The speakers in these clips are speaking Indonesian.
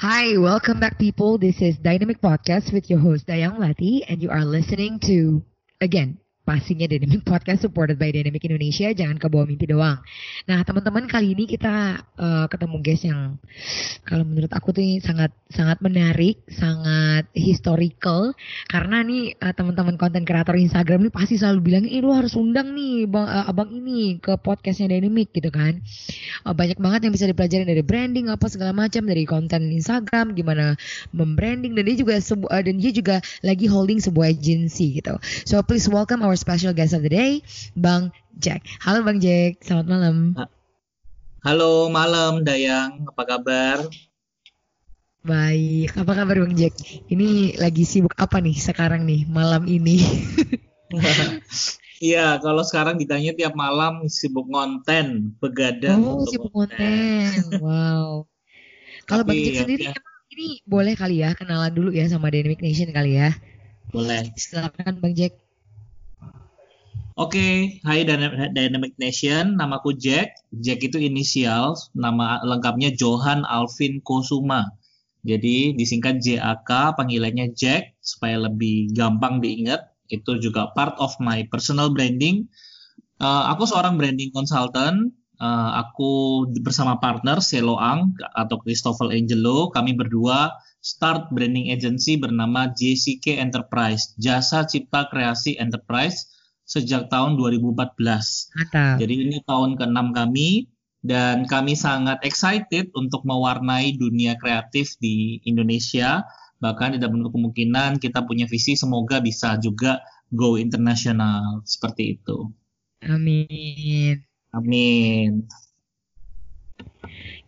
Hi, welcome back people. This is Dynamic Podcast with your host Dayang Lati and you are listening to again pastinya Dynamic Podcast supported by Dynamic Indonesia. Jangan ke bawah mimpi doang. Nah, teman-teman kali ini kita uh, ketemu guys yang kalau menurut aku tuh sangat sangat menarik, sangat historical karena nih uh, teman-teman konten kreator Instagram nih pasti selalu bilang, "Eh, lu harus undang nih bang, uh, abang ini ke podcastnya Dynamic gitu kan." Uh, banyak banget yang bisa dipelajari dari branding apa segala macam dari konten Instagram, gimana membranding dan dia juga uh, dan dia juga lagi holding sebuah agency gitu. So please welcome our special guest of the day, Bang Jack. Halo Bang Jack, selamat malam. Halo malam Dayang, apa kabar? Baik, apa kabar Bang Jack? Ini lagi sibuk apa nih sekarang nih malam ini? Iya, kalau sekarang ditanya tiap malam sibuk konten, begadang oh, untuk sibuk konten. Wow. Kalau Bang Jack ya, sendiri ya. ini boleh kali ya kenalan dulu ya sama Dynamic Nation kali ya. Boleh. Silakan Bang Jack. Oke, hai Dyna- Dynamic Nation, namaku Jack. Jack itu inisial, nama lengkapnya Johan Alvin Kosuma. Jadi disingkat JAK, panggilannya Jack supaya lebih gampang diingat. Itu juga part of my personal branding. Eh, aku seorang branding consultant. Eh, aku bersama partner Selo Ang atau Christopher Angelo. Kami berdua start branding agency bernama JCK Enterprise, Jasa Cipta Kreasi Enterprise sejak tahun 2014. Mantap. Jadi ini tahun ke-6 kami dan kami sangat excited untuk mewarnai dunia kreatif di Indonesia. Bahkan tidak menutup kemungkinan kita punya visi semoga bisa juga go internasional seperti itu. Amin. Amin.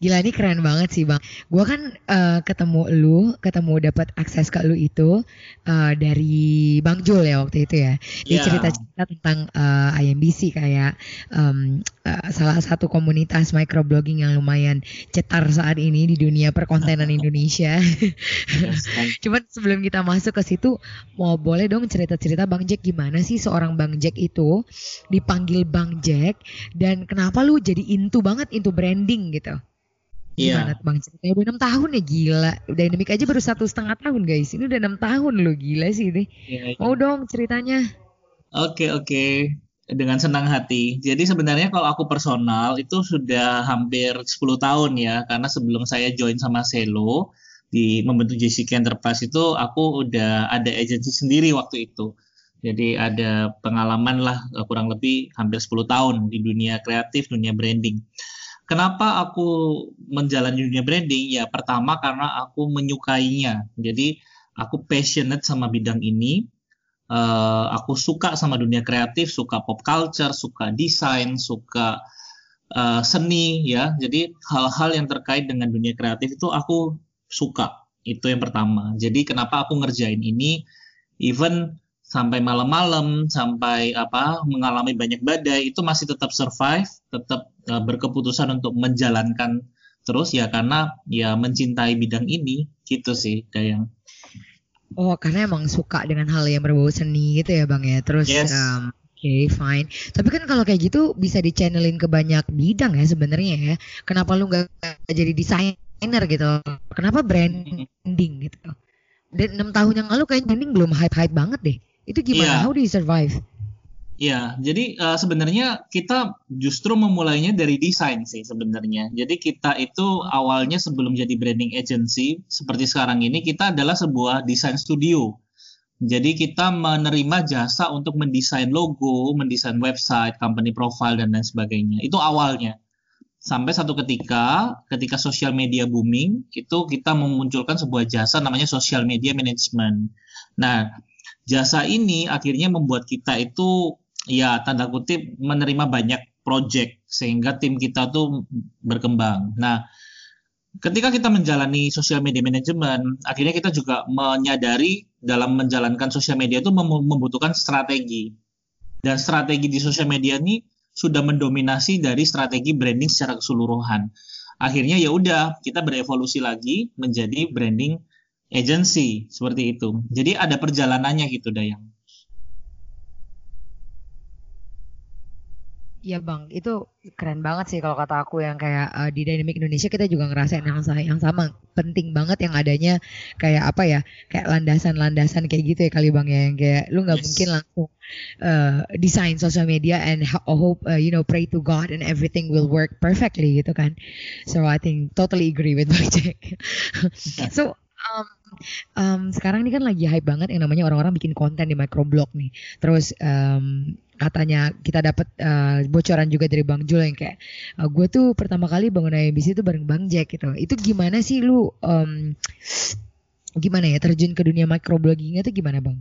Gila ini keren banget sih bang. Gua kan eh, ketemu lu, ketemu dapat akses ke lu itu eh, dari Bang Jul ya waktu itu ya. Dia Ya. cerita-cerita tentang eh, IMBC kayak em, eh, salah satu komunitas microblogging yang lumayan cetar saat ini di dunia perkontenan Indonesia. Cuman sebelum kita masuk ke situ, mau boleh dong cerita-cerita Bang Jack gimana sih seorang Bang Jack itu dipanggil Bang Jack dan kenapa lu jadi into banget into branding gitu? Iya. Gimana Bang ceritanya udah enam tahun ya gila. Dynamic aja baru satu setengah tahun guys. Ini udah enam tahun loh gila sih ini. Iya, iya. Mau dong ceritanya. Oke, oke. Dengan senang hati. Jadi sebenarnya kalau aku personal itu sudah hampir 10 tahun ya. Karena sebelum saya join sama Selo di membentuk JCK Enterprise itu aku udah ada agensi sendiri waktu itu. Jadi ada pengalaman lah kurang lebih hampir 10 tahun di dunia kreatif, dunia branding. Kenapa aku menjalani dunia branding? Ya pertama karena aku menyukainya. Jadi aku passionate sama bidang ini eh, aku suka sama dunia kreatif, suka pop culture, suka desain, suka eh, seni ya. Jadi hal-hal yang terkait dengan dunia kreatif itu aku suka. Itu yang pertama. Jadi kenapa aku ngerjain ini even sampai malam-malam, sampai apa mengalami banyak badai itu masih tetap survive, tetap eh, berkeputusan untuk menjalankan terus ya karena ya mencintai bidang ini gitu sih Dayang. Oh karena emang suka dengan hal yang berbau seni gitu ya Bang ya. Terus Yes. em, Oke, fine. Tapi kan kalau kayak gitu bisa dichannelin ke banyak bidang ya sebenarnya ya. Kenapa lu nggak jadi desainer gitu? Kenapa branding gitu? Dan enam tahun yang lalu kayak branding belum hype-hype banget deh. Itu gimana? Iya. How do you survive? Ya, jadi eh, sebenarnya kita justru memulainya dari desain sih sebenarnya. Jadi kita itu awalnya sebelum jadi branding agency seperti sekarang ini kita adalah sebuah desain studio. Jadi kita menerima jasa untuk mendesain logo, mendesain website, company profile dan lain sebagainya. Itu awalnya. Sampai satu ketika, ketika sosial media booming, itu kita memunculkan sebuah jasa namanya social media management. Nah, jasa ini akhirnya membuat kita itu ya tanda kutip menerima banyak project sehingga tim kita tuh berkembang. Nah, ketika kita menjalani social media management, akhirnya kita juga menyadari dalam menjalankan sosial media itu membutuhkan strategi. Dan strategi di sosial media ini sudah mendominasi dari strategi branding secara keseluruhan. Akhirnya ya udah kita berevolusi lagi menjadi branding agency seperti itu. Jadi ada perjalanannya gitu Dayang. Iya bang, itu keren banget sih kalau kata aku yang kayak uh, di Dynamic Indonesia kita juga ngerasain yang, yang sama. Penting banget yang adanya kayak apa ya, kayak landasan-landasan kayak gitu ya kali bang ya, yang kayak lu nggak yes. mungkin langsung uh, desain social media and hope uh, you know pray to God and everything will work perfectly gitu kan. So I think totally agree with Bang Jack. so um, um, sekarang ini kan lagi hype banget yang namanya orang-orang bikin konten di microblog nih. Terus um, katanya kita dapat uh, bocoran juga dari Bang Jul yang kayak uh, gue tuh pertama kali bangun IMBC itu bareng Bang Jack gitu. Itu gimana sih lu um, gimana ya terjun ke dunia microblogging itu gimana Bang?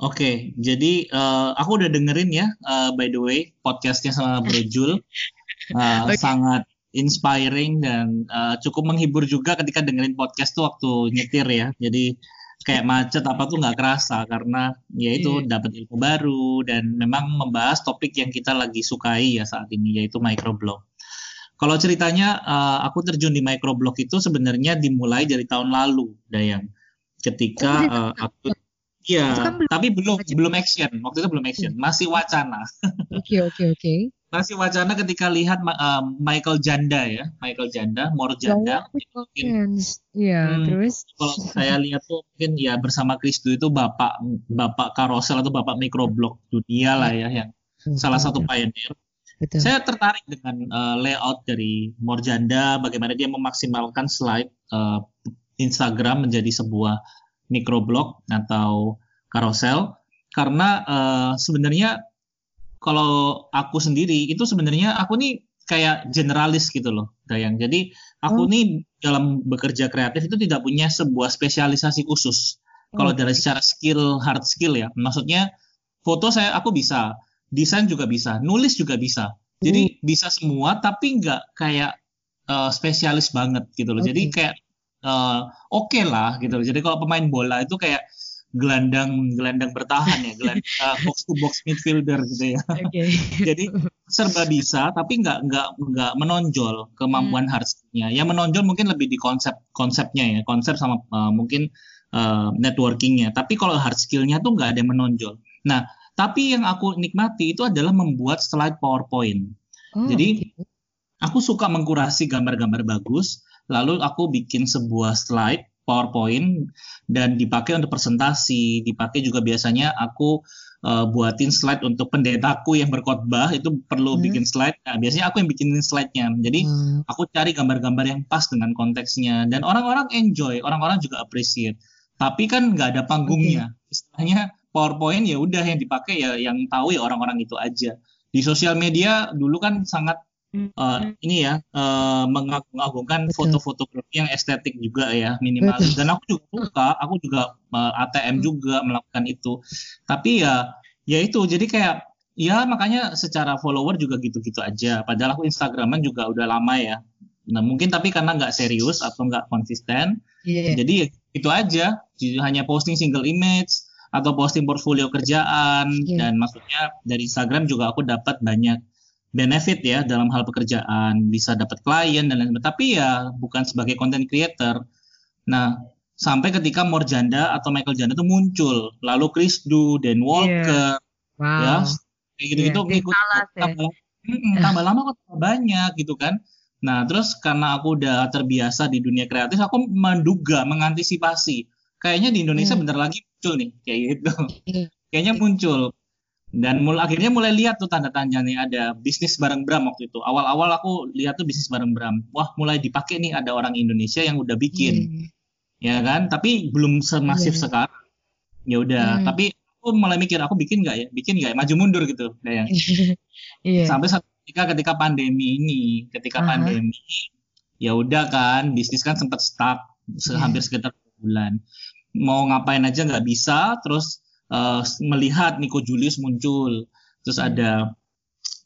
Oke, okay, jadi uh, aku udah dengerin ya, uh, by the way, podcastnya sama Bro Jul, uh, okay. sangat inspiring dan uh, cukup menghibur juga ketika dengerin podcast tuh waktu nyetir ya. Jadi kayak macet apa tuh nggak kerasa karena ya itu yeah. dapat ilmu baru dan memang membahas topik yang kita lagi sukai ya saat ini yaitu microblog. Kalau ceritanya uh, aku terjun di microblog itu sebenarnya dimulai dari tahun lalu, Dayang. Ketika uh, aku Iya, kan belum tapi belum belum action. Waktu itu belum action, hmm. masih wacana. Oke, oke, oke. Masih wacana ketika lihat uh, Michael Janda ya, Michael Janda, Mor Janda. Iya, hmm, terus kalau saya lihat tuh mungkin ya bersama Kristu itu bapak bapak karosel atau bapak mikroblog dunia lah ya yang hmm, salah satu pioneer. Betul. Saya tertarik dengan uh, layout dari Morjanda, bagaimana dia memaksimalkan slide uh, Instagram menjadi sebuah microblog atau carousel karena uh, sebenarnya kalau aku sendiri itu sebenarnya aku nih kayak generalis gitu loh Dayang. Jadi aku hmm. nih dalam bekerja kreatif itu tidak punya sebuah spesialisasi khusus. Hmm. Kalau dari secara skill hard skill ya, maksudnya foto saya aku bisa, desain juga bisa, nulis juga bisa. Jadi hmm. bisa semua tapi nggak kayak uh, spesialis banget gitu loh. Okay. Jadi kayak uh, oke okay lah gitu. Jadi kalau pemain bola itu kayak gelandang gelandang bertahan ya, gelandang uh, box to box midfielder gitu ya. Okay. Jadi serba bisa tapi nggak nggak nggak menonjol kemampuan hmm. hardnya. Yang menonjol mungkin lebih di konsep konsepnya ya, konsep sama uh, mungkin uh, networkingnya. Tapi kalau hard skillnya tuh nggak ada yang menonjol. Nah, tapi yang aku nikmati itu adalah membuat slide PowerPoint. Oh, Jadi okay. aku suka mengkurasi gambar-gambar bagus lalu aku bikin sebuah slide PowerPoint dan dipakai untuk presentasi, dipakai juga biasanya aku uh, buatin slide untuk pendetaku yang berkhotbah itu perlu hmm. bikin slide. Nah, biasanya aku yang bikin slide-nya. Jadi hmm. aku cari gambar-gambar yang pas dengan konteksnya dan orang-orang enjoy, orang-orang juga appreciate. Tapi kan nggak ada panggungnya. Okay. Istilahnya PowerPoint ya udah yang dipakai ya yang tahu ya orang-orang itu aja. Di sosial media dulu kan sangat uh, ini ya uh, mengagung-agungkan foto-foto yang estetik juga ya minimalis dan aku juga suka aku juga uh, eh, ATM hmm. juga melakukan itu. Tapi ya ya itu. Jadi kayak ya makanya secara follower juga gitu-gitu aja. Padahal aku Instagraman juga udah lama ya. Nah mungkin tapi karena nggak serius atau nggak konsisten yeah. jadi ya itu aja. Hanya posting single image atau posting portfolio kerjaan. Yeah. dan maksudnya dari Instagram juga aku dapat banyak benefit ya dalam hal pekerjaan, bisa dapat klien dan lain-lain. Tapi ya bukan sebagai content creator. Nah, sampai ketika Morjanda atau Michael Janda itu muncul, lalu Chris Du, Dan Walker, yeah. wow. ya kayak gitu-gitu yeah, ngikut tambah, ya. tambah lama kok tambah banyak gitu kan. Nah, terus karena aku udah terbiasa di dunia kreatif, aku menduga, mengantisipasi. Kayaknya di Indonesia yeah. bentar lagi muncul nih, kayak gitu. Yeah. Kayaknya muncul dan mulai akhirnya mulai lihat tuh tanda tanya nih ada bisnis bareng Bram waktu itu awal-awal aku lihat tuh bisnis bareng Bram wah mulai dipakai nih ada orang Indonesia yang udah bikin hmm. ya kan tapi belum semasif yeah. sekarang ya udah Hmm. tapi aku mulai mikir aku bikin nggak ya bikin nggak ya maju mundur gitu Dayang Iya. sampai satu ketika ketika pandemi ini ketika Aha. pandemi ya udah kan bisnis kan sempat stuck Iya. hampir sekitar bulan mau ngapain aja nggak bisa terus eh, melihat Nico Julius muncul terus Hmm. ada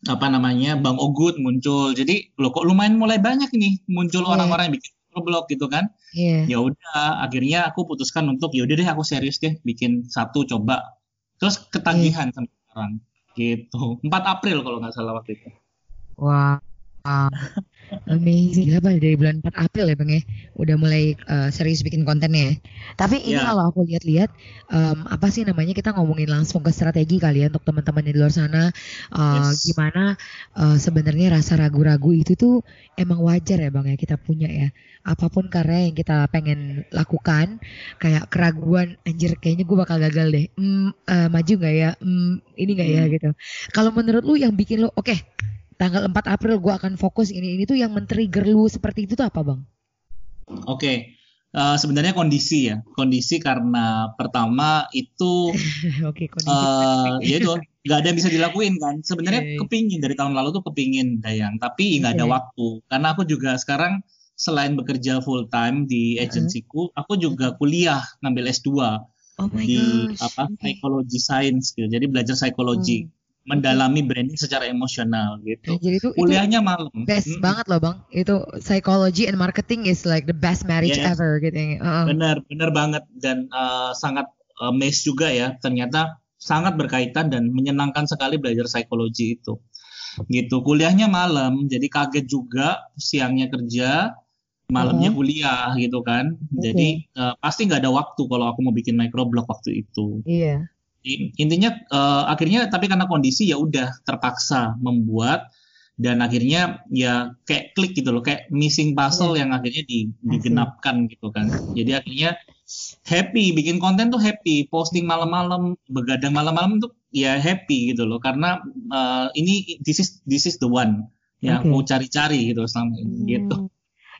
apa namanya Bang Ogut muncul jadi lo kok lumayan mulai banyak nih muncul Iya. orang-orang yang bikin blog gitu kan Iya. ya udah akhirnya aku putuskan untuk ya udah deh aku serius deh bikin satu coba terus ketagihan sampai sekarang gitu 4 April kalau nggak salah waktu itu Wow. Amazing. Apa dari bulan 4 April ya Bang ya? Udah mulai uh, serius bikin kontennya ya. Tapi ini Ya. kalau aku lihat-lihat em, apa sih namanya kita ngomongin langsung ke strategi kali ya untuk teman-teman di luar sana uh, Yes. gimana uh, sebenarnya rasa ragu-ragu itu tuh emang wajar ya Bang ya kita punya ya. Apa pun karya yang kita pengen lakukan kayak keraguan anjir kayaknya gue bakal gagal deh. Hmm, eh, maju nggak ya? Hmm, ini nggak ya Hmm. gitu. Kalau menurut lu yang bikin lu oke tanggal 4 April gue akan fokus ini ini tuh yang men-trigger lu seperti itu tuh apa bang? Oke, eh, sebenarnya kondisi ya, kondisi karena pertama itu Oke kondisi. eh ya itu nggak ada yang bisa dilakuin kan. Sebenarnya Oke. kepingin dari tahun lalu tuh kepingin Dayang, tapi nggak ada Oke. waktu. Karena aku juga sekarang selain bekerja full time di agensiku, aku juga kuliah ngambil S2 oh di gosh. apa Oke. psychology science gitu. Jadi belajar psikologi, Hmm. Mendalami branding secara emosional gitu. Jadi itu itu Kuliahnya malam. best Mm-mm. banget loh bang. Itu psychology and marketing is like the best marriage Yes. ever gitu. Uh-uh. Benar, benar banget dan eh, sangat amazed juga ya. Ternyata sangat berkaitan dan menyenangkan sekali belajar psikologi itu. Gitu. Kuliahnya malam, jadi kaget juga siangnya kerja, malamnya Uh-huh. kuliah gitu kan. Jadi eh, pasti nggak ada waktu kalau aku mau bikin microblog waktu itu. Iya. I- Intinya eh, akhirnya tapi karena kondisi ya udah terpaksa membuat dan akhirnya ya kayak klik gitu loh kayak missing puzzle yang akhirnya di- digenapkan gitu kan jadi akhirnya happy bikin konten tuh happy posting malam-malam begadang malam-malam tuh ya happy gitu loh karena eh, ini this is this is the one yang Oke. aku cari-cari gitu selama ini gitu Hmm.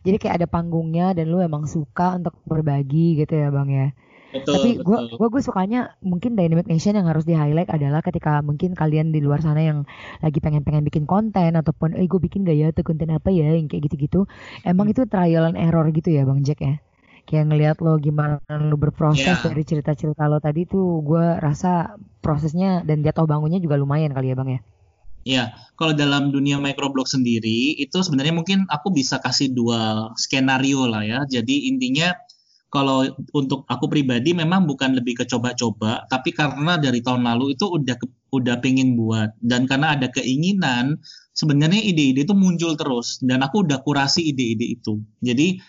Jadi kayak ada panggungnya dan lu emang suka untuk berbagi gitu ya bang ya. Betul Tapi gue gua, gua sukanya mungkin Dynamic Nation yang harus di highlight adalah ketika mungkin kalian di luar sana yang lagi pengen-pengen bikin konten ataupun eh gue bikin gak ya tuh konten apa ya yang kayak gitu-gitu. Emang Hmm. itu trial and error gitu ya Bang Jack ya. Kayak ngelihat lo gimana lo berproses Iya. dari cerita-cerita lo tadi tuh gue rasa prosesnya dan jatuh bangunnya juga lumayan kali ya Bang ya. Ya, kalau dalam dunia microblog sendiri itu sebenarnya mungkin aku bisa kasih dua skenario lah ya. Jadi intinya kalau untuk aku pribadi memang bukan lebih ke coba-coba, tapi karena dari tahun lalu itu udah ke- udah pengen buat dan karena ada keinginan sebenarnya ide-ide itu muncul terus dan aku udah kurasi ide-ide itu. Jadi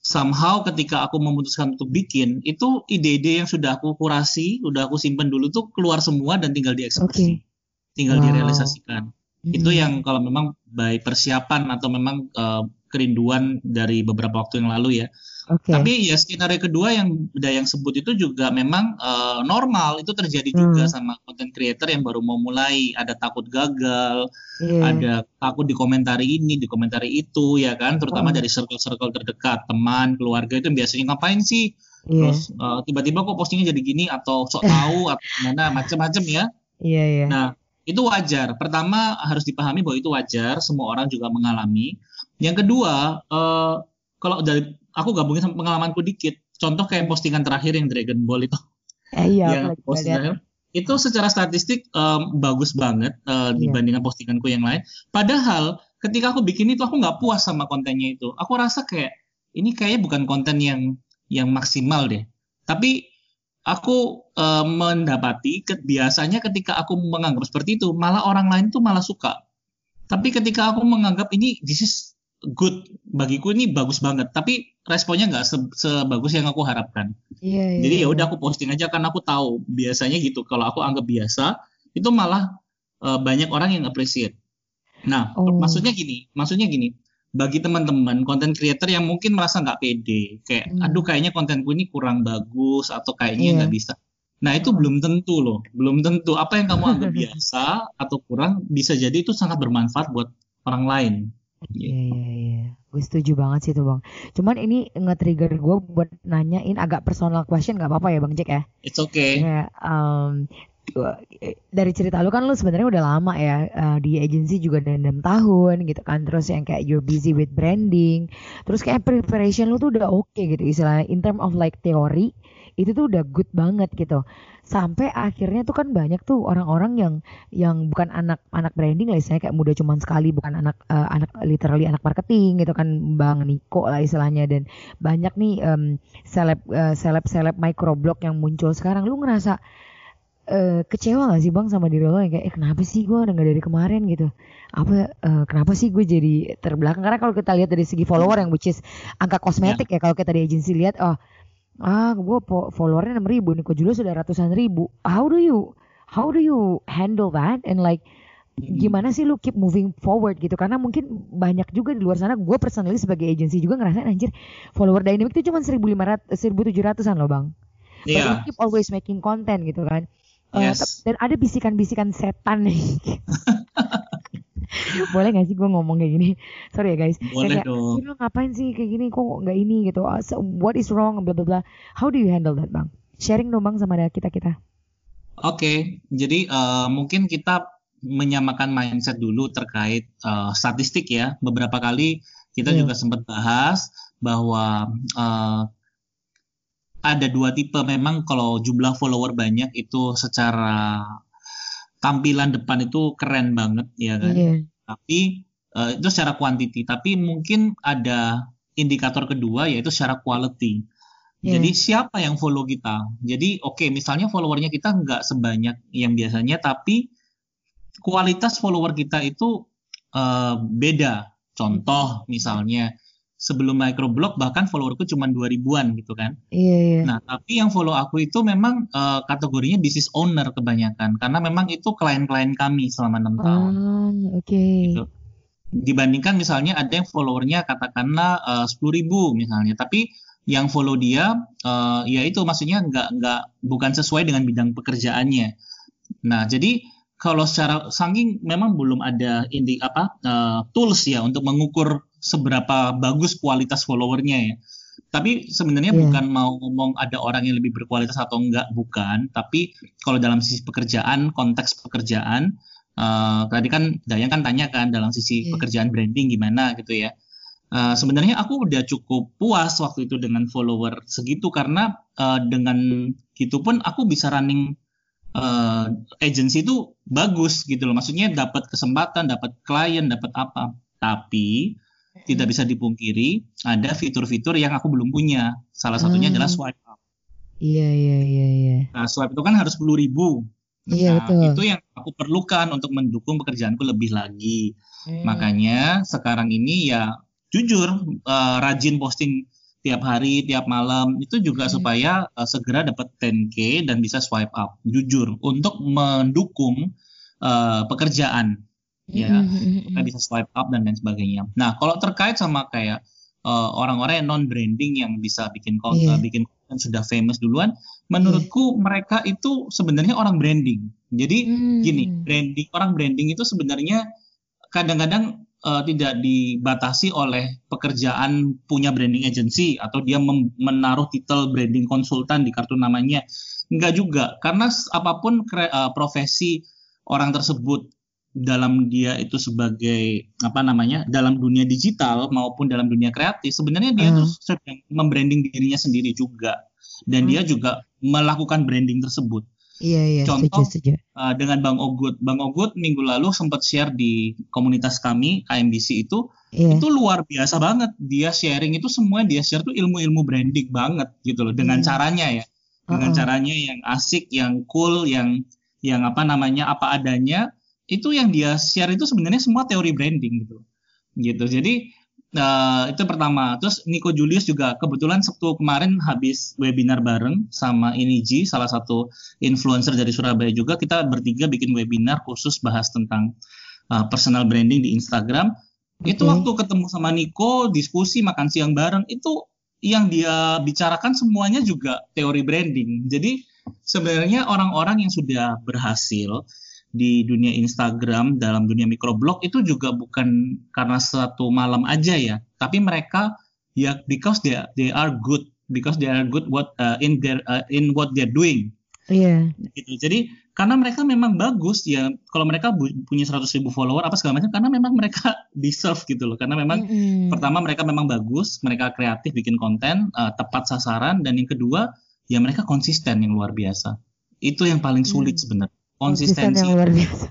somehow ketika aku memutuskan untuk bikin itu ide-ide yang sudah aku kurasi, udah aku simpen dulu tuh keluar semua dan tinggal dieksekusi, tinggal Wow. direalisasikan itu Hmm. yang kalau memang baik persiapan atau memang eh, kerinduan dari beberapa waktu yang lalu ya. Oke. Tapi ya skenario kedua yang udah yang sebut itu juga memang eh, normal itu terjadi juga Hmm. sama content creator yang baru mau mulai ada takut gagal, Iya. ada takut dikomentari ini, dikomentari itu ya kan, terutama Hmm. dari circle-circle terdekat, teman, keluarga itu biasanya ngapain sih? Iya. Terus eh, tiba-tiba kok postingnya jadi gini atau sok tahu atau gimana macam-macam ya. Iya iya. Nah, itu wajar. Pertama harus dipahami bahwa itu wajar, semua orang juga mengalami. Yang kedua, eh, kalau dari aku gabungin sama pengalamanku dikit. Contoh kayak postingan terakhir yang Dragon Ball itu, eh iya yang postingan itu secara statistik em, bagus banget Iya. dibandingkan postinganku yang lain. Padahal ketika aku bikin itu aku nggak puas sama kontennya itu. Aku rasa kayak ini kayaknya bukan konten yang yang maksimal deh. Tapi aku eh, mendapati ke- biasanya ketika aku menganggap seperti itu malah orang lain tuh malah suka. Tapi ketika aku menganggap ini this is good bagiku ini bagus banget, tapi responnya nggak se- sebagus yang aku harapkan. Iya iya. Jadi ya iya. udah aku posting aja karena aku tahu biasanya gitu. Kalau aku anggap biasa itu malah eh, banyak orang yang appreciate. Nah, Oh. maksudnya gini, maksudnya gini. Bagi teman-teman content creator yang mungkin merasa nggak pede, kayak Hmm. aduh kayaknya kontenku ini kurang bagus atau kayaknya nggak bisa. Nah itu Oh. belum tentu loh, belum tentu apa yang kamu anggap biasa atau kurang bisa jadi itu sangat bermanfaat buat orang lain Iya iya iya. Gue setuju banget sih tuh bang. Cuman ini nge-trigger gue buat nanyain agak personal question nggak apa-apa ya bang Jack ya? It's okay. Kayak um, dari cerita lu kan lu sebenarnya udah lama ya uh, di agency juga udah enam tahun gitu kan terus yang kayak you're busy with branding terus kayak preparation lu tuh udah oke okay gitu istilahnya in term of like teori itu tuh udah good banget gitu. Sampai akhirnya tuh kan banyak tuh orang-orang yang yang bukan anak anak branding lah istilahnya. Kayak muda cuman sekali bukan anak uh, anak literally anak marketing gitu kan. Bang Niko lah istilahnya. Dan banyak nih um, seleb uh, seleb seleb microblog yang muncul sekarang. Lu ngerasa uh, kecewa gak sih bang sama diri lo yang kayak eh kenapa sih gue udah gak dari kemarin? Gitu. Apa uh, kenapa sih gue jadi terbelakang? Karena kalau kita lihat dari segi follower yang which is angka kosmetik ya, ya kalau kita di agensi lihat oh ah gue followernya enam ribu Niko Julius sudah ratusan ribu. How do you how do you handle that? And like gimana sih lu keep moving forward gitu? Karena mungkin banyak juga di luar sana gue personally sebagai agensi juga ngerasain anjir follower dynamic itu cuma 1500 1700-an loh bang. Yeah. but you keep always making content gitu kan. Uh, dan ada bisikan-bisikan setan nih boleh gak sih gue ngomong kayak gini? Sorry ya guys. Boleh kayak, dong. Lu ngapain sih kayak gini? Kok nggak ini? Gitu. Uh, so, what is wrong? Bla bla bla. How do you handle that bang? Sharing dong bang sama kita kita. Oke. Okay, jadi uh, mungkin kita menyamakan mindset dulu terkait uh, statistik ya. Beberapa kali kita yeah. juga sempat bahas bahwa uh, ada dua tipe. Memang kalau jumlah follower banyak itu secara tampilan depan itu keren banget ya kan. Yeah. Tapi uh, itu secara quantity, tapi mungkin ada indikator kedua yaitu secara quality. Yeah. Jadi siapa yang follow kita? Jadi oke okay, misalnya followernya kita nggak sebanyak yang biasanya, tapi kualitas follower kita itu uh, beda. Contoh misalnya sebelum microblog bahkan followerku cuma dua ribuan gitu kan. Iya, iya. Nah, tapi yang follow aku itu memang uh, kategorinya business owner kebanyakan karena memang itu klien-klien kami selama enam tahun. Ah, oke. Okay. Gitu. Dibandingkan misalnya ada yang followernya katakanlah sepuluh ribu misalnya, tapi yang follow dia uh, ya itu maksudnya nggak nggak bukan sesuai dengan bidang pekerjaannya. Nah, jadi kalau secara saking memang belum ada indi apa uh, tools ya untuk mengukur seberapa bagus kualitas followernya ya. Tapi sebenarnya yeah. bukan mau ngomong ada orang yang lebih berkualitas atau enggak, bukan. Tapi kalau dalam sisi pekerjaan, konteks pekerjaan, uh, tadi kan Dayang kan tanya kan dalam sisi yeah. pekerjaan branding gimana gitu ya. Uh, sebenarnya aku udah cukup puas waktu itu dengan follower segitu karena uh, dengan gitu pun aku bisa running uh, agency itu bagus gitu loh. Maksudnya dapat kesempatan, dapat klien, dapat apa. Tapi tidak bisa dipungkiri ada fitur-fitur yang aku belum punya. Salah satunya hmm. adalah swipe up. Iya iya iya. iya. Nah swipe itu kan harus sepuluh ribu. Iya nah, betul. Itu yang aku perlukan untuk mendukung pekerjaanku lebih lagi. Hmm. Makanya sekarang ini ya jujur uh, rajin posting tiap hari, tiap malam itu juga hmm. supaya uh, segera dapat 10k dan bisa swipe up. Jujur untuk mendukung uh, pekerjaan ya mm-hmm. kita bisa swipe up dan lain sebagainya. Nah kalau terkait sama kayak uh, orang-orang yang non branding yang bisa bikin konten, yeah. bikin konten sudah famous duluan, menurutku yeah. mereka itu sebenarnya orang branding. Jadi mm. gini, branding orang branding itu sebenarnya kadang-kadang uh, tidak dibatasi oleh pekerjaan punya branding agency atau dia menaruh titel branding konsultan di kartu namanya. Enggak juga, karena apa pun kre, uh, profesi orang tersebut dalam dia itu sebagai apa namanya dalam dunia digital maupun dalam dunia kreatif sebenarnya dia uh. tuh sedang membranding dirinya sendiri juga dan uh. dia juga melakukan branding tersebut. Iya iya. Contoh setuju, setuju. Uh, dengan Bang Ogut, Bang Ogut minggu lalu sempat share di komunitas kami KMBC itu, yeah. itu luar biasa banget. Dia sharing itu semua dia share tuh ilmu-ilmu branding banget gitu loh dengan yeah. caranya ya, dengan uh -uh. caranya yang asik, yang cool, yang yang apa namanya apa adanya itu yang dia share itu sebenarnya semua teori branding gitu. Gitu. Jadi uh, itu pertama. Terus Nico Julius juga kebetulan Sabtu kemarin habis webinar bareng sama Iniji salah satu influencer dari Surabaya juga. Kita bertiga bikin webinar khusus bahas tentang uh, personal branding di Instagram. Okay. itu waktu ketemu sama Nico diskusi makan siang bareng itu yang dia bicarakan semuanya juga teori branding. Jadi sebenarnya orang-orang yang sudah berhasil di dunia Instagram dalam dunia microblog itu juga bukan karena satu malam aja ya, tapi mereka ya because they they are good because they are good what uh, in their uh, in what they're doing. Iya. Gitu. Jadi karena mereka memang bagus ya kalau mereka punya 100 ribu follower apa segala macam karena memang mereka deserve gitu loh karena memang Mm-mm. pertama mereka memang bagus mereka kreatif bikin konten uh, tepat sasaran dan yang kedua ya mereka konsisten yang luar biasa itu yang paling sulit Hmm. sebenarnya konsistensi yang luar biasa.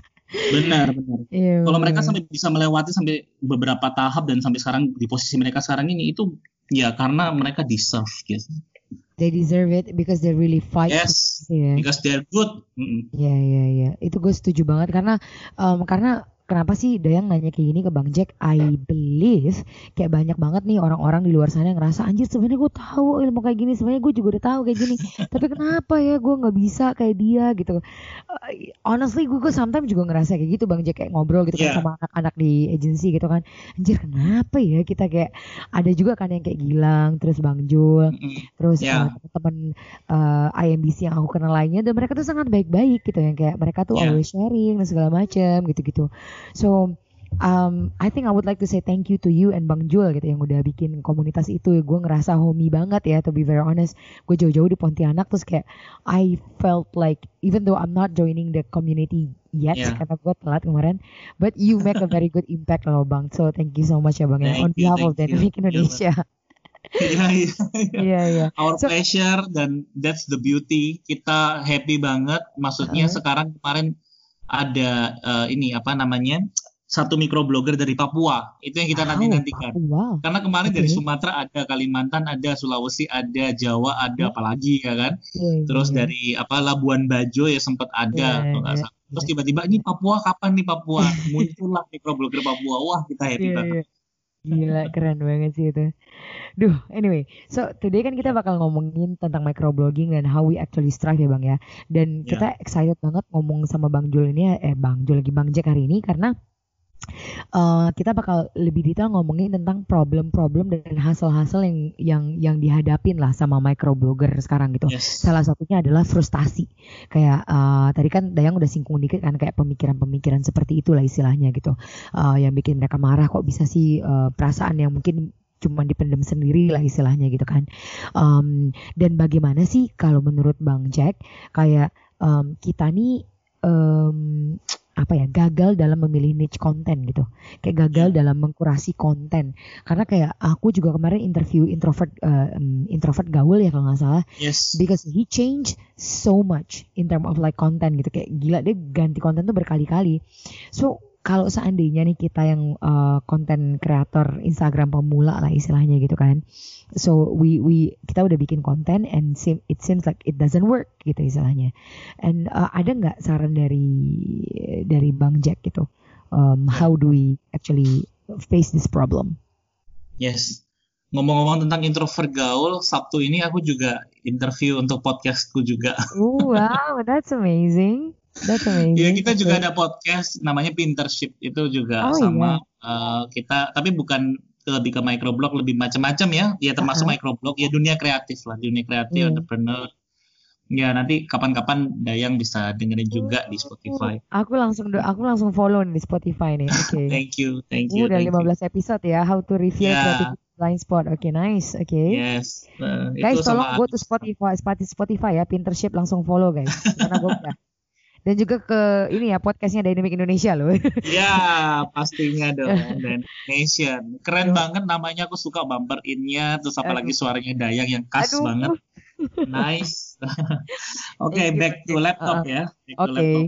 benar benar Iya, kalau mereka sampai bisa melewati sampai beberapa tahap dan sampai sekarang di posisi mereka sekarang ini itu ya karena mereka deserve gitu. they deserve it because they really fight. Yes, Iya. because they're good. Iya iya iya, itu gue setuju banget karena em, karena kenapa sih Dayang nanya kayak gini ke Bang Jack? I believe kayak banyak banget nih orang-orang di luar sana yang ngerasa anjir sebenarnya gue tahu ilmu kayak gini, sebenarnya gue juga udah tahu kayak gini, tapi kenapa ya gue nggak bisa kayak dia gitu. Eh, honestly gue, gue sometimes juga ngerasa kayak gitu Bang Jack kayak ngobrol gitu kan Iya. sama anak-anak di agency gitu kan, anjir kenapa ya kita kayak ada juga kan yang kayak Gilang, terus Bang Jul, Mm-mm. terus Ya. uh, teman-teman uh, IMBC yang aku kenal lainnya dan mereka tuh sangat baik-baik gitu yang kayak mereka tuh Ya. always sharing dan segala macam gitu-gitu so um, I think I would like to say thank you to you and Bang Jul gitu yang udah bikin komunitas itu gue ngerasa homey banget ya to be very honest gue jauh-jauh di Pontianak terus kayak I felt like even though I'm not joining the community yet Yeah. karena gue telat kemarin but you make a very good impact loh Bang so thank you so much ya Bang ya Thank on you, behalf of. Dynamic Indonesia Iya, iya. iya Our So- pleasure dan that's the beauty. Kita happy banget. Maksudnya Uh-huh. sekarang kemarin ada eh, ini apa namanya satu microblogger dari Papua. Itu yang kita nanti nantikan. wow Karena kemarin dari Oke. Sumatera ada Kalimantan, ada Sulawesi, ada Jawa, ada Hmm. apalagi ya kan. Iya, Terus iya. dari apa Labuan Bajo ya sempat ada Iya, kalau nggak iya, salah. Terus tiba-tiba ini Papua kapan nih Papua? Muncullah microblogger Papua. Wah, kita happy Iya, banget. iya. Gila, keren banget sih itu. Duh, anyway, so today kan kita bakal ngomongin tentang microblogging dan how we actually strive ya Bang ya. Dan Ya. kita excited banget ngomong sama Bang Jul ini, eh Bang Jul lagi Bang Jack hari ini karena eh, kita bakal lebih detail ngomongin tentang problem-problem dan hasil-hasil yang yang yang dihadapin lah sama microblogger sekarang gitu. Yes. Salah satunya adalah frustasi. Kayak eh, tadi kan Dayang udah singgung dikit kan kayak pemikiran-pemikiran seperti itulah istilahnya gitu. Eh, yang bikin mereka marah kok bisa sih eh, perasaan yang mungkin cuma dipendam sendiri lah istilahnya gitu kan. Em, dan bagaimana sih kalau menurut Bang Jack kayak em, kita nih em, apa ya gagal dalam memilih niche konten gitu. Kayak gagal dalam mengkurasi konten. Karena kayak aku juga kemarin interview introvert em, introvert gaul ya kalau nggak salah. Yes. because he changed so much in term of like content gitu. Kayak gila dia ganti konten tuh berkali-kali. So kalau seandainya nih kita yang uh, konten kreator Instagram pemula lah istilahnya gitu kan. So we we kita udah bikin konten and seem, it seems like it doesn't work gitu istilahnya. And uh, ada nggak saran dari dari Bang Jack gitu? Um, how do we actually face this problem? Yes. Ngomong-ngomong tentang introvert gaul, Sabtu ini aku juga interview untuk podcastku juga. Oh, wow that's amazing that's amazing Ya kita juga Okay. ada podcast namanya Pintership itu juga Oh, sama eh, kita tapi bukan lebih ke microblog lebih macam-macam ya. Ya termasuk Uh-uh. microblog ya dunia kreatif lah, dunia kreatif Iya. entrepreneur. Ya nanti kapan-kapan Dayang bisa dengerin juga di Spotify. Aku langsung do- aku langsung follow nih di Spotify nih. Oke. Thank you, thank Uh, you. udah thank you. 15 episode ya. How to reveal Ya. creativity blind spot. Oke, nice. Oke. Yes. eh, Guys, itu tolong sama go to Spotify, Spotify ya, Pintership langsung follow guys. Karena gue udah. Dan juga ke ini ya podcastnya Dynamic Indonesia loh. Ya, pastinya dong. Dan Nation. Keren banget namanya. Aku suka bumper in-nya. Terus apalagi suaranya Dayang yang khas Aduh. banget. Nice. Oke, Thank you, back to laptop Uh-uh. ya. Back to Oke. laptop.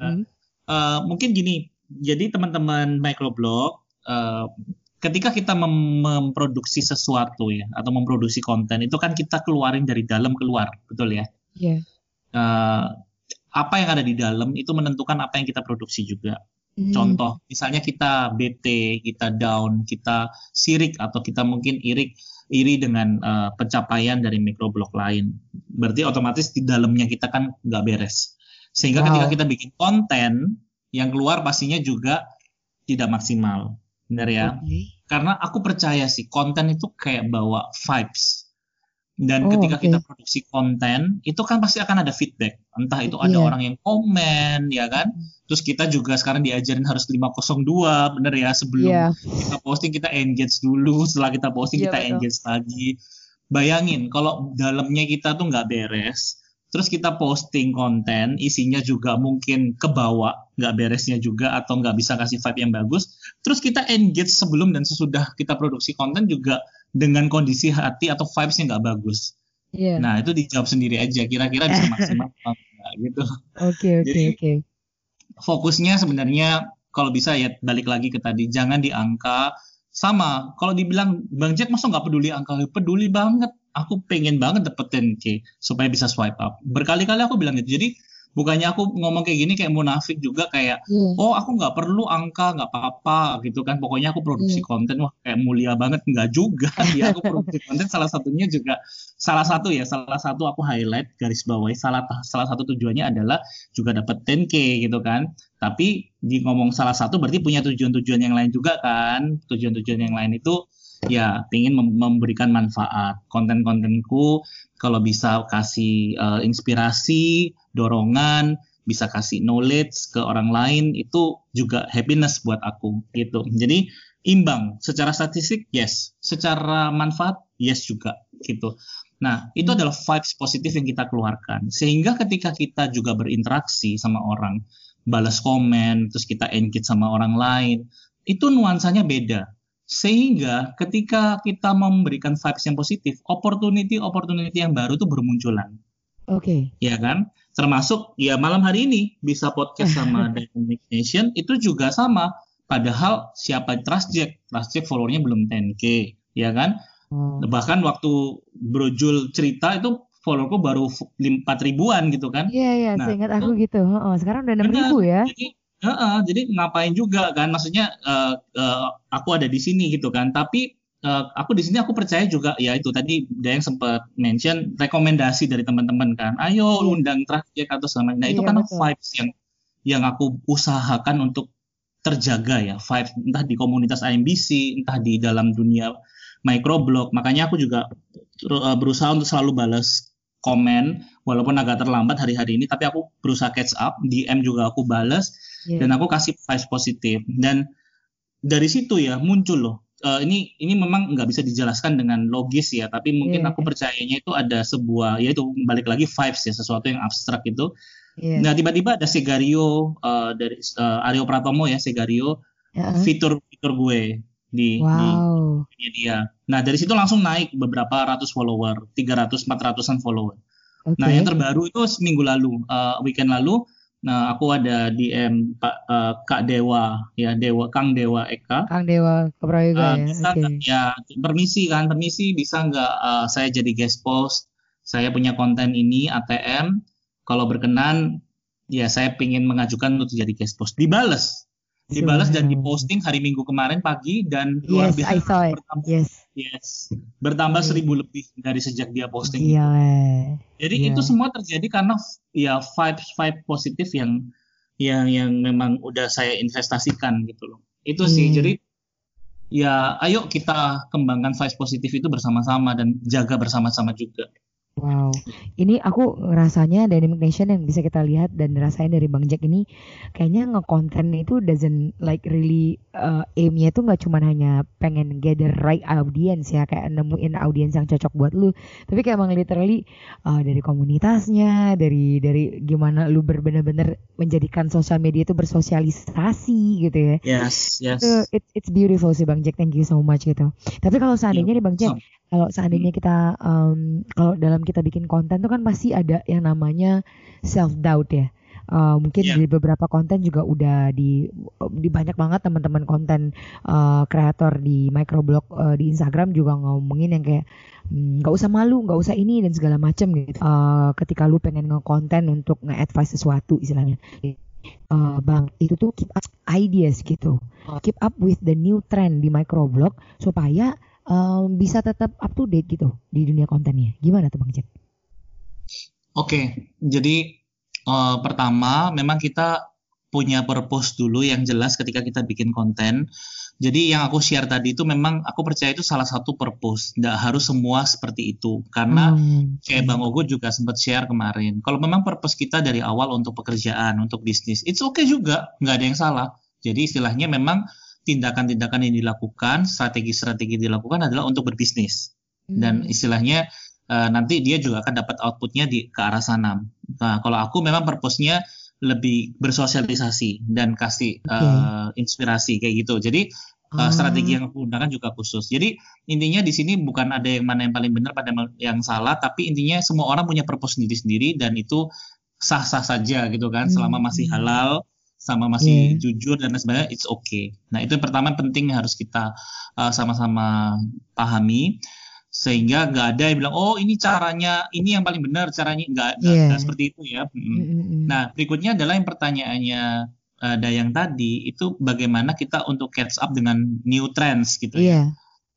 Hmm. Eh, mungkin gini. Jadi teman-teman microblog, eh, ketika kita mem- memproduksi sesuatu ya, atau memproduksi konten, itu kan kita keluarin dari dalam keluar, betul ya? Iya. Eh, apa yang ada di dalam itu menentukan apa yang kita produksi juga. Hmm. Contoh, misalnya kita bete, kita down, kita sirik atau kita mungkin irik iri dengan eh, pencapaian dari microblog lain. Berarti otomatis di dalamnya kita kan nggak beres. Sehingga Wow. ketika kita bikin konten, yang keluar pastinya juga tidak maksimal. Benar ya? Oke. Karena aku percaya sih konten itu kayak bawa vibes. Dan Oh, ketika oke. kita produksi konten, itu kan pasti akan ada feedback. Entah itu ada Iya. orang yang komen, ya kan? Terus kita juga sekarang diajarin harus 502, bener ya, sebelum Iya. kita posting kita engage dulu, setelah kita posting Iya, kita betul. engage lagi. Bayangin kalau dalamnya kita tuh nggak beres, terus kita posting konten, isinya juga mungkin kebawa, nggak beresnya juga atau nggak bisa kasih vibe yang bagus, terus kita engage sebelum dan sesudah kita produksi konten juga dengan kondisi hati atau vibes-nya nggak bagus. Iya. Nah itu dijawab sendiri aja, kira-kira bisa maksimal apa enggak gitu Oke oke oke. fokusnya sebenarnya kalau bisa ya balik lagi ke tadi jangan di angka sama kalau dibilang Bang Jack masa nggak peduli angka peduli banget aku pengen banget dapetin K supaya bisa swipe up berkali-kali aku bilang gitu jadi bukannya aku ngomong kayak gini kayak munafik juga kayak Iya. oh aku nggak perlu angka nggak apa-apa gitu kan pokoknya aku produksi Iya. konten wah kayak mulia banget nggak juga ya aku produksi konten salah satunya juga salah satu ya salah satu aku highlight garis bawahi salah salah satu tujuannya adalah juga dapat 10k gitu kan tapi di ngomong salah satu berarti punya tujuan-tujuan yang lain juga kan tujuan-tujuan yang lain itu ya ingin memberikan manfaat. Konten-kontenku kalau bisa kasih eh, inspirasi dorongan bisa kasih knowledge ke orang lain itu juga happiness buat aku gitu. Jadi imbang. Secara statistik yes. Secara manfaat yes juga gitu. Nah itu Hmm. adalah vibes positif yang kita keluarkan. Sehingga ketika kita juga berinteraksi sama orang balas komen terus kita engage sama orang lain itu nuansanya beda sehingga ketika kita memberikan vibes yang positif opportunity opportunity yang baru itu bermunculan Oke. ya kan? Termasuk ya malam hari ini bisa podcast sama Dynamic Nation itu juga sama. Padahal siapa Trustjack? Trustjack followernya belum 10k, ya kan? Oh. Bahkan waktu Brojul cerita itu followerku baru 4 ribuan gitu kan? Iya iya, Nah, seingat aku gitu. Heeh, sekarang udah enam Benar. ribu ya. Jadi, heeh, jadi ngapain juga kan? Maksudnya eh, eh, aku ada di sini gitu kan? Tapi eh, aku di sini aku percaya juga ya itu tadi Dayang sempat mention rekomendasi dari teman-teman kan. Ayo Iya. undang traffic atau sama. Nah itu Iya, kan betul. vibes yang yang aku usahakan untuk terjaga ya vibes entah di komunitas IMBC entah di dalam dunia microblog makanya aku juga berusaha untuk selalu balas komen walaupun agak terlambat hari-hari ini tapi aku berusaha catch up DM juga aku balas Iya. dan aku kasih vibes positif dan dari situ ya muncul loh Eh, ini ini memang nggak bisa dijelaskan dengan logis ya tapi mungkin Iya. aku percayanya itu ada sebuah ya itu balik lagi vibes ya sesuatu yang abstrak itu Iya. nah tiba-tiba ada Segario eh, dari eh, Aryo Pratomo ya Segario Heeh. fitur fitur gue di di Wow. punya dia nah dari situ langsung naik beberapa ratus follower 300 400an follower Oke. Nah, yang terbaru itu seminggu lalu, eh, weekend lalu, nah aku ada DM Pak eh, Kak Dewa, ya Dewa Kang Dewa Eka. Kang Dewa Keprayoga Eh, ya. bisa Oke. nggak ya permisi kan, permisi bisa nggak eh, saya jadi guest post? Saya punya konten ini ATM. Kalau berkenan, ya saya ingin mengajukan untuk jadi guest post. Dibales, dibales dan Subhanallah. diposting hari Minggu kemarin pagi dan luar Yes, biasa I saw it. bertambah, Yes. Yes, bertambah Iya. seribu lebih dari sejak dia posting. itu. Jadi Iya. itu semua terjadi karena ya vibes vibe positif yang yang yang memang udah saya investasikan gitu loh. Itu sih. Hmm. Jadi ya ayo kita kembangkan vibes positif itu bersama-sama dan jaga bersama-sama juga. Wow, ini aku rasanya Dynamic Nation yang bisa kita lihat dan rasain dari Bang Jack ini kayaknya ngekonten itu doesn't like really uh, aimnya itu nggak cuma hanya pengen gather right audience ya kayak nemuin audiens yang cocok buat lu, tapi kayak emang literally uh, dari komunitasnya, dari dari gimana lu bener-bener menjadikan sosial media itu bersosialisasi gitu ya. Yes, yes. Itu it's, it's beautiful sih Bang Jack, thank you so much gitu. Tapi kalau seandainya nih Bang Jack, kalau seandainya kita um, kalau dalam kita bikin konten tuh kan pasti ada yang namanya self doubt ya. Uh, mungkin Iya. di beberapa konten juga udah di di banyak banget teman-teman konten uh, kreator di microblog uh, di Instagram juga ngomongin yang kayak "Hmm, nggak usah malu, nggak usah ini dan segala macam gitu. Uh, ketika lu pengen ngekonten untuk nge-advise sesuatu istilahnya. Uh, bang, itu tuh keep up ideas gitu. Keep up with the new trend di microblog supaya um, bisa tetap up to date gitu di dunia kontennya. Gimana tuh Bang Jack? Oke, jadi eh, pertama memang kita punya purpose dulu yang jelas ketika kita bikin konten. Jadi yang aku share tadi itu memang aku percaya itu salah satu purpose. Nggak harus semua seperti itu. Karena Hmm. kayak Bang Ogo juga sempat share kemarin. Kalau memang purpose kita dari awal untuk pekerjaan, untuk bisnis, it's okay juga. Nggak ada yang salah. Jadi istilahnya memang tindakan-tindakan yang dilakukan, strategi-strategi dilakukan adalah untuk berbisnis. Dan Hmm. istilahnya eh, nanti dia juga akan dapat outputnya di ke arah sana. Nah, kalau aku memang purpose-nya lebih bersosialisasi dan kasih eh, inspirasi kayak gitu. Jadi Ah. strategi yang aku gunakan juga khusus. Jadi intinya di sini bukan ada yang mana yang paling benar pada yang salah, tapi intinya semua orang punya purpose sendiri-sendiri dan itu sah-sah saja gitu kan, selama masih Hmm. halal, sama masih Yeah. jujur dan sebagainya, it's okay. Nah itu yang pertama penting yang harus kita eh, sama-sama pahami sehingga nggak ada yang bilang oh ini caranya ini yang paling benar caranya nggak Yeah. seperti itu ya. Mm. Nah, berikutnya adalah yang pertanyaannya eh, Dayang tadi itu bagaimana kita untuk catch up dengan new trends gitu ya. Iya.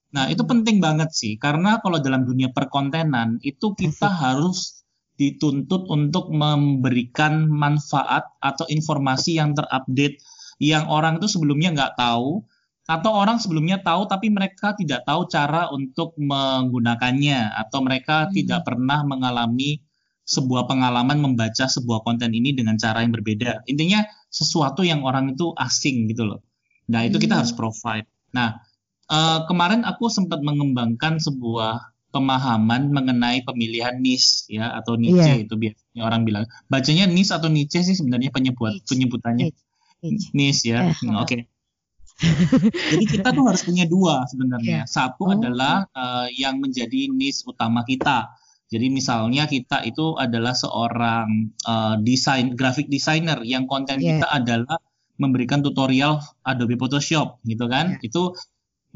Nah, itu penting banget sih karena kalau dalam dunia perkontenan itu kita Asik. harus dituntut untuk memberikan manfaat atau informasi yang terupdate yang orang itu sebelumnya nggak tahu atau orang sebelumnya tahu tapi mereka tidak tahu cara untuk menggunakannya atau mereka Hmm. tidak pernah mengalami sebuah pengalaman membaca sebuah konten ini dengan cara yang berbeda. Intinya sesuatu yang orang itu asing gitu loh. Nah, itu kita Hmm. harus provide. Nah, eh, kemarin aku sempat mengembangkan sebuah pemahaman mengenai pemilihan niche ya atau niche Iya. itu biasanya orang bilang. Bacanya niche atau niche sih sebenarnya penyebut Niche. penyebutannya Niche. niche ya. Eh, Hmm, Oke. Jadi kita tuh harus punya dua sebenarnya. Iya. Satu Oh. adalah eh, yang menjadi niche utama kita. Jadi misalnya kita itu adalah seorang eh, desain graphic designer yang konten Iya. kita adalah memberikan tutorial Adobe Photoshop gitu kan. Iya. Itu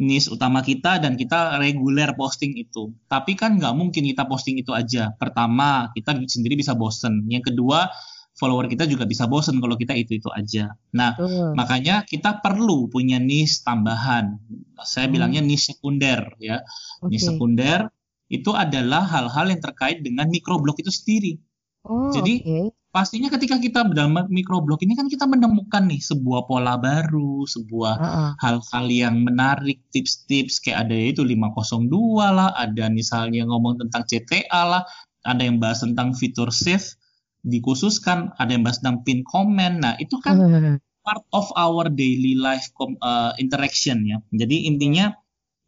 niche utama kita dan kita reguler posting itu. Tapi kan nggak mungkin kita posting itu aja. Pertama, kita sendiri bisa bosen. Yang kedua, follower kita juga bisa bosen kalau kita itu-itu aja. Nah, Betul. Makanya kita perlu punya niche tambahan. Saya Hmm. bilangnya niche sekunder ya. Oke. Niche sekunder itu adalah hal-hal yang terkait dengan microblog itu sendiri. Oh, Jadi, oke. Pastinya ketika kita dalam microblog ini kan kita menemukan nih sebuah pola baru, sebuah Ah, ah. hal-hal yang menarik, tips-tips kayak ada itu 502 lah, ada misalnya ngomong tentang CTA lah, ada yang bahas tentang fitur save dikhususkan, ada yang bahas tentang pin comment. Nah, itu kan part of our daily life com- uh, interaction ya. Jadi intinya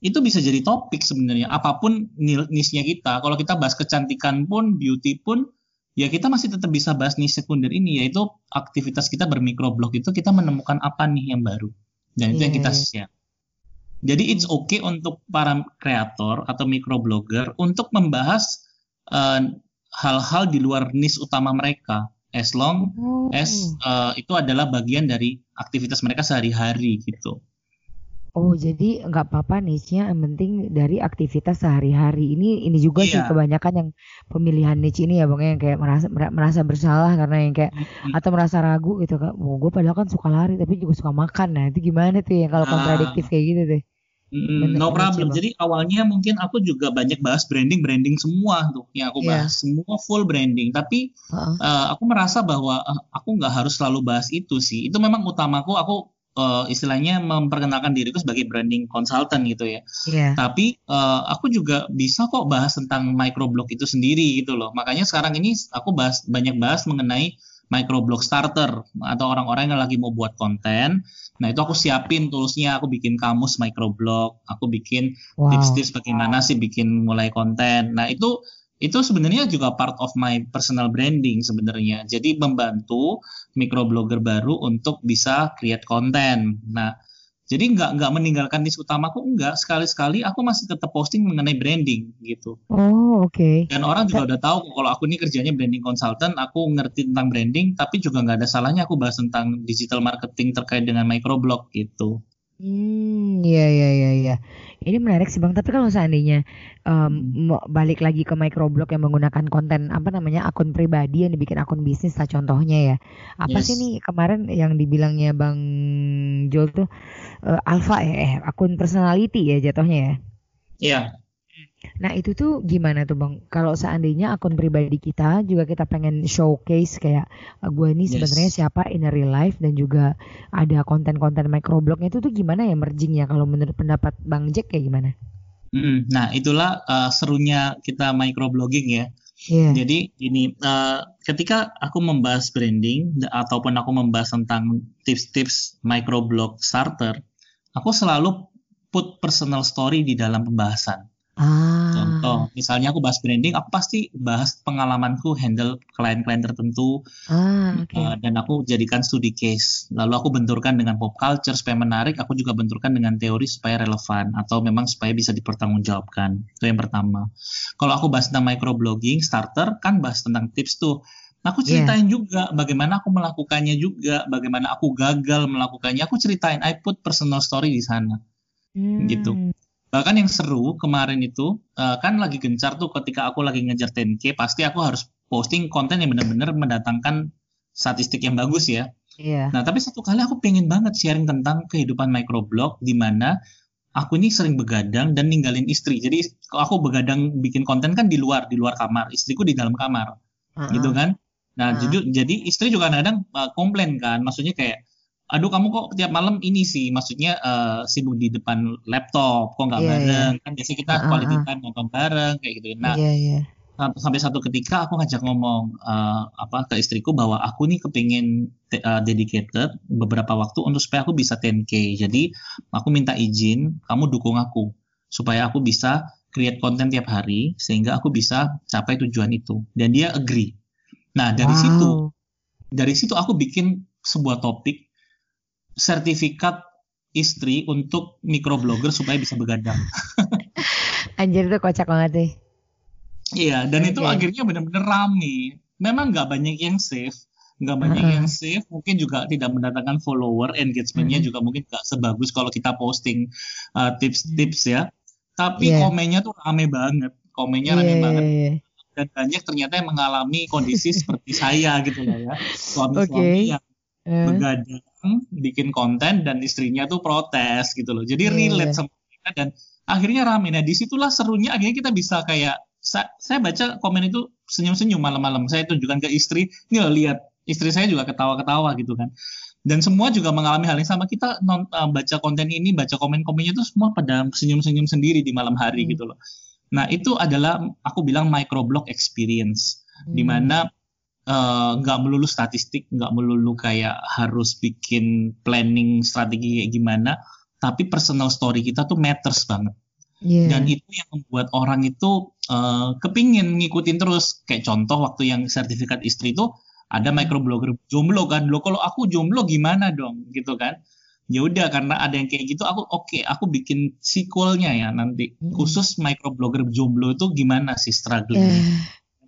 itu bisa jadi topik sebenarnya apa pun niche-nya kita. Kalau kita bahas kecantikan pun, beauty pun, ya kita masih tetap bisa bahas niche sekunder ini yaitu aktivitas kita bermikroblog itu kita menemukan apa nih yang baru. Dan itu yang Iya, kita iya. share. Jadi it's okay untuk para kreator atau microblogger untuk membahas uh, hal-hal di luar niche utama mereka as long Oh. as uh, itu adalah bagian dari aktivitas mereka sehari-hari gitu. Oh, jadi nggak apa-apa niche-nya yang penting dari aktivitas sehari-hari. Ini ini juga sih Iya. kebanyakan yang pemilihan niche ini ya Bang yang kayak merasa mer- merasa bersalah karena yang kayak Mm-mm. atau merasa ragu gitu kan. Oh, gue padahal kan suka lari tapi juga suka makan. Nah, itu gimana tuh ya kalau Nah. kontradiktif kayak gitu deh. Bener, no sih, problem. Jadi awalnya mungkin aku juga banyak bahas branding, branding semua tuh yang aku Iya. bahas semua full branding. Tapi Heeh. uh, aku merasa bahwa uh, aku nggak harus selalu bahas itu sih. Itu memang utamaku. Aku uh, istilahnya memperkenalkan diriku sebagai branding consultant gitu ya. Iya. Tapi uh, aku juga bisa kok bahas tentang microblog itu sendiri gitu loh. Makanya sekarang ini aku bahas banyak bahas mengenai microblog starter atau orang-orang yang lagi mau buat konten. Nah itu aku siapin toolsnya, aku bikin kamus microblog, aku bikin Wow. tips-tips bagaimana sih bikin mulai konten. Nah itu itu sebenarnya juga part of my personal branding sebenarnya. Jadi membantu microblogger baru untuk bisa create konten. Nah jadi nggak nggak meninggalkan niche utamaku enggak sekali-sekali aku masih tetap posting mengenai branding gitu. Oh, oke. Dan orang juga udah tahu kalau aku ini kerjanya branding consultant, aku ngerti tentang branding, tapi juga nggak ada salahnya aku bahas tentang digital marketing terkait dengan microblog gitu. Hmm, iya iya iya iya. Ini menarik sih Bang, tapi kalau seandainya mau balik lagi ke microblog yang menggunakan konten apa namanya akun pribadi yang dibikin akun bisnis lah contohnya ya. Apa sih Yes. nih kemarin yang dibilangnya Bang Jol tuh eh, alpha ya, eh akun personality ya jatuhnya ya. Iya, Nah itu tuh gimana tuh bang? Kalau seandainya akun pribadi kita juga kita pengen showcase kayak gue ini Yes. sebenarnya siapa in real life dan juga ada konten-konten microblognya itu tuh gimana ya mergingnya? Kalau menurut pendapat bang Jack kayak gimana? Mm-mm. Nah, itulah uh, serunya kita microblogging ya. Iya. Jadi ini uh, ketika aku membahas branding ataupun aku membahas tentang tips-tips microblog starter, aku selalu put personal story di dalam pembahasan. Ah. Contoh, misalnya aku bahas branding, aku pasti bahas pengalamanku handle klien-klien tertentu, Ah, oke. uh, dan aku jadikan studi case. Lalu aku benturkan dengan pop culture supaya menarik, aku juga benturkan dengan teori supaya relevan atau memang supaya bisa dipertanggungjawabkan. Itu yang pertama. Kalau aku bahas tentang microblogging starter, kan bahas tentang tips tuh. Nah, Aku Iya. ceritain juga bagaimana aku melakukannya juga, bagaimana aku gagal melakukannya. Aku ceritain, I put personal story di sana. gitu. Bahkan yang seru kemarin itu eh, kan lagi gencar tuh ketika aku lagi ngejar 10k pasti aku harus posting konten yang benar-benar mendatangkan statistik yang bagus ya. Iya. Nah tapi satu kali aku pengen banget sharing tentang kehidupan microblog di mana aku ini sering begadang dan ninggalin istri. Jadi aku begadang bikin konten kan di luar, di luar kamar, istriku di dalam kamar, Ah, gitu kan. Nah Ah. jadi, jadi istri juga kadang-kadang eh, komplain kan, maksudnya kayak aduh kamu kok tiap malam ini sih? Maksudnya eh, sibuk di depan laptop kok nggak Iya, bareng? Kan biasanya kita ah, quality time nonton bareng kayak gitu. Nah iya. sam- sampai satu ketika aku ngajak ngomong eh, apa ke istriku bahwa aku nih kepingin eh, dedicated beberapa waktu untuk supaya aku bisa 10k jadi aku minta izin kamu dukung aku supaya aku bisa create konten tiap hari sehingga aku bisa capai tujuan itu. Dan dia agree. Nah dari Wow. situ dari situ aku bikin sebuah topik sertifikat istri untuk microblogger supaya bisa begadang. Anjir itu kocak banget deh. Iya, dan itu Oke. akhirnya benar-benar rame. Memang nggak banyak yang save, nggak banyak Heeh. yang save, mungkin juga tidak mendatangkan follower, engagementnya Mhm. juga mungkin nggak sebagus kalau kita posting uh, tips-tips ya. Tapi Iya. komennya tuh rame banget, komennya Iya, rame iya, banget iya. dan banyak ternyata yang mengalami kondisi seperti saya gitu ya, suami-suami Oke. yang Eh, begadang bikin konten dan istrinya tuh protes gitu loh. Jadi Iya, relate iya. sama mereka dan akhirnya rame. Nah di situlah serunya akhirnya kita bisa kayak sa- saya baca komen itu senyum-senyum malam-malam. Saya tunjukkan ke istri nih loh lihat. Istri saya juga ketawa-ketawa gitu kan. Dan semua juga mengalami hal yang sama. Kita non, uh, baca konten ini baca komen-komennya itu semua pada senyum-senyum sendiri di malam hari Hmm. gitu loh. Nah itu adalah aku bilang microblog experience. Di hmm. mana eh, nggak melulu statistik, nggak melulu kayak harus bikin planning strategi kayak gimana, tapi personal story kita tuh matters banget. Iya. Dan itu yang membuat orang itu eh, kepingin ngikutin terus. Kayak contoh waktu yang sertifikat istri itu ada microblogger jomblo kan, lo kalau aku jomblo gimana dong, gitu kan? Ya udah karena ada yang kayak gitu, aku oke, aku bikin sequelnya ya nanti Mm-mm. khusus microblogger jomblo itu gimana sih struggle Eh,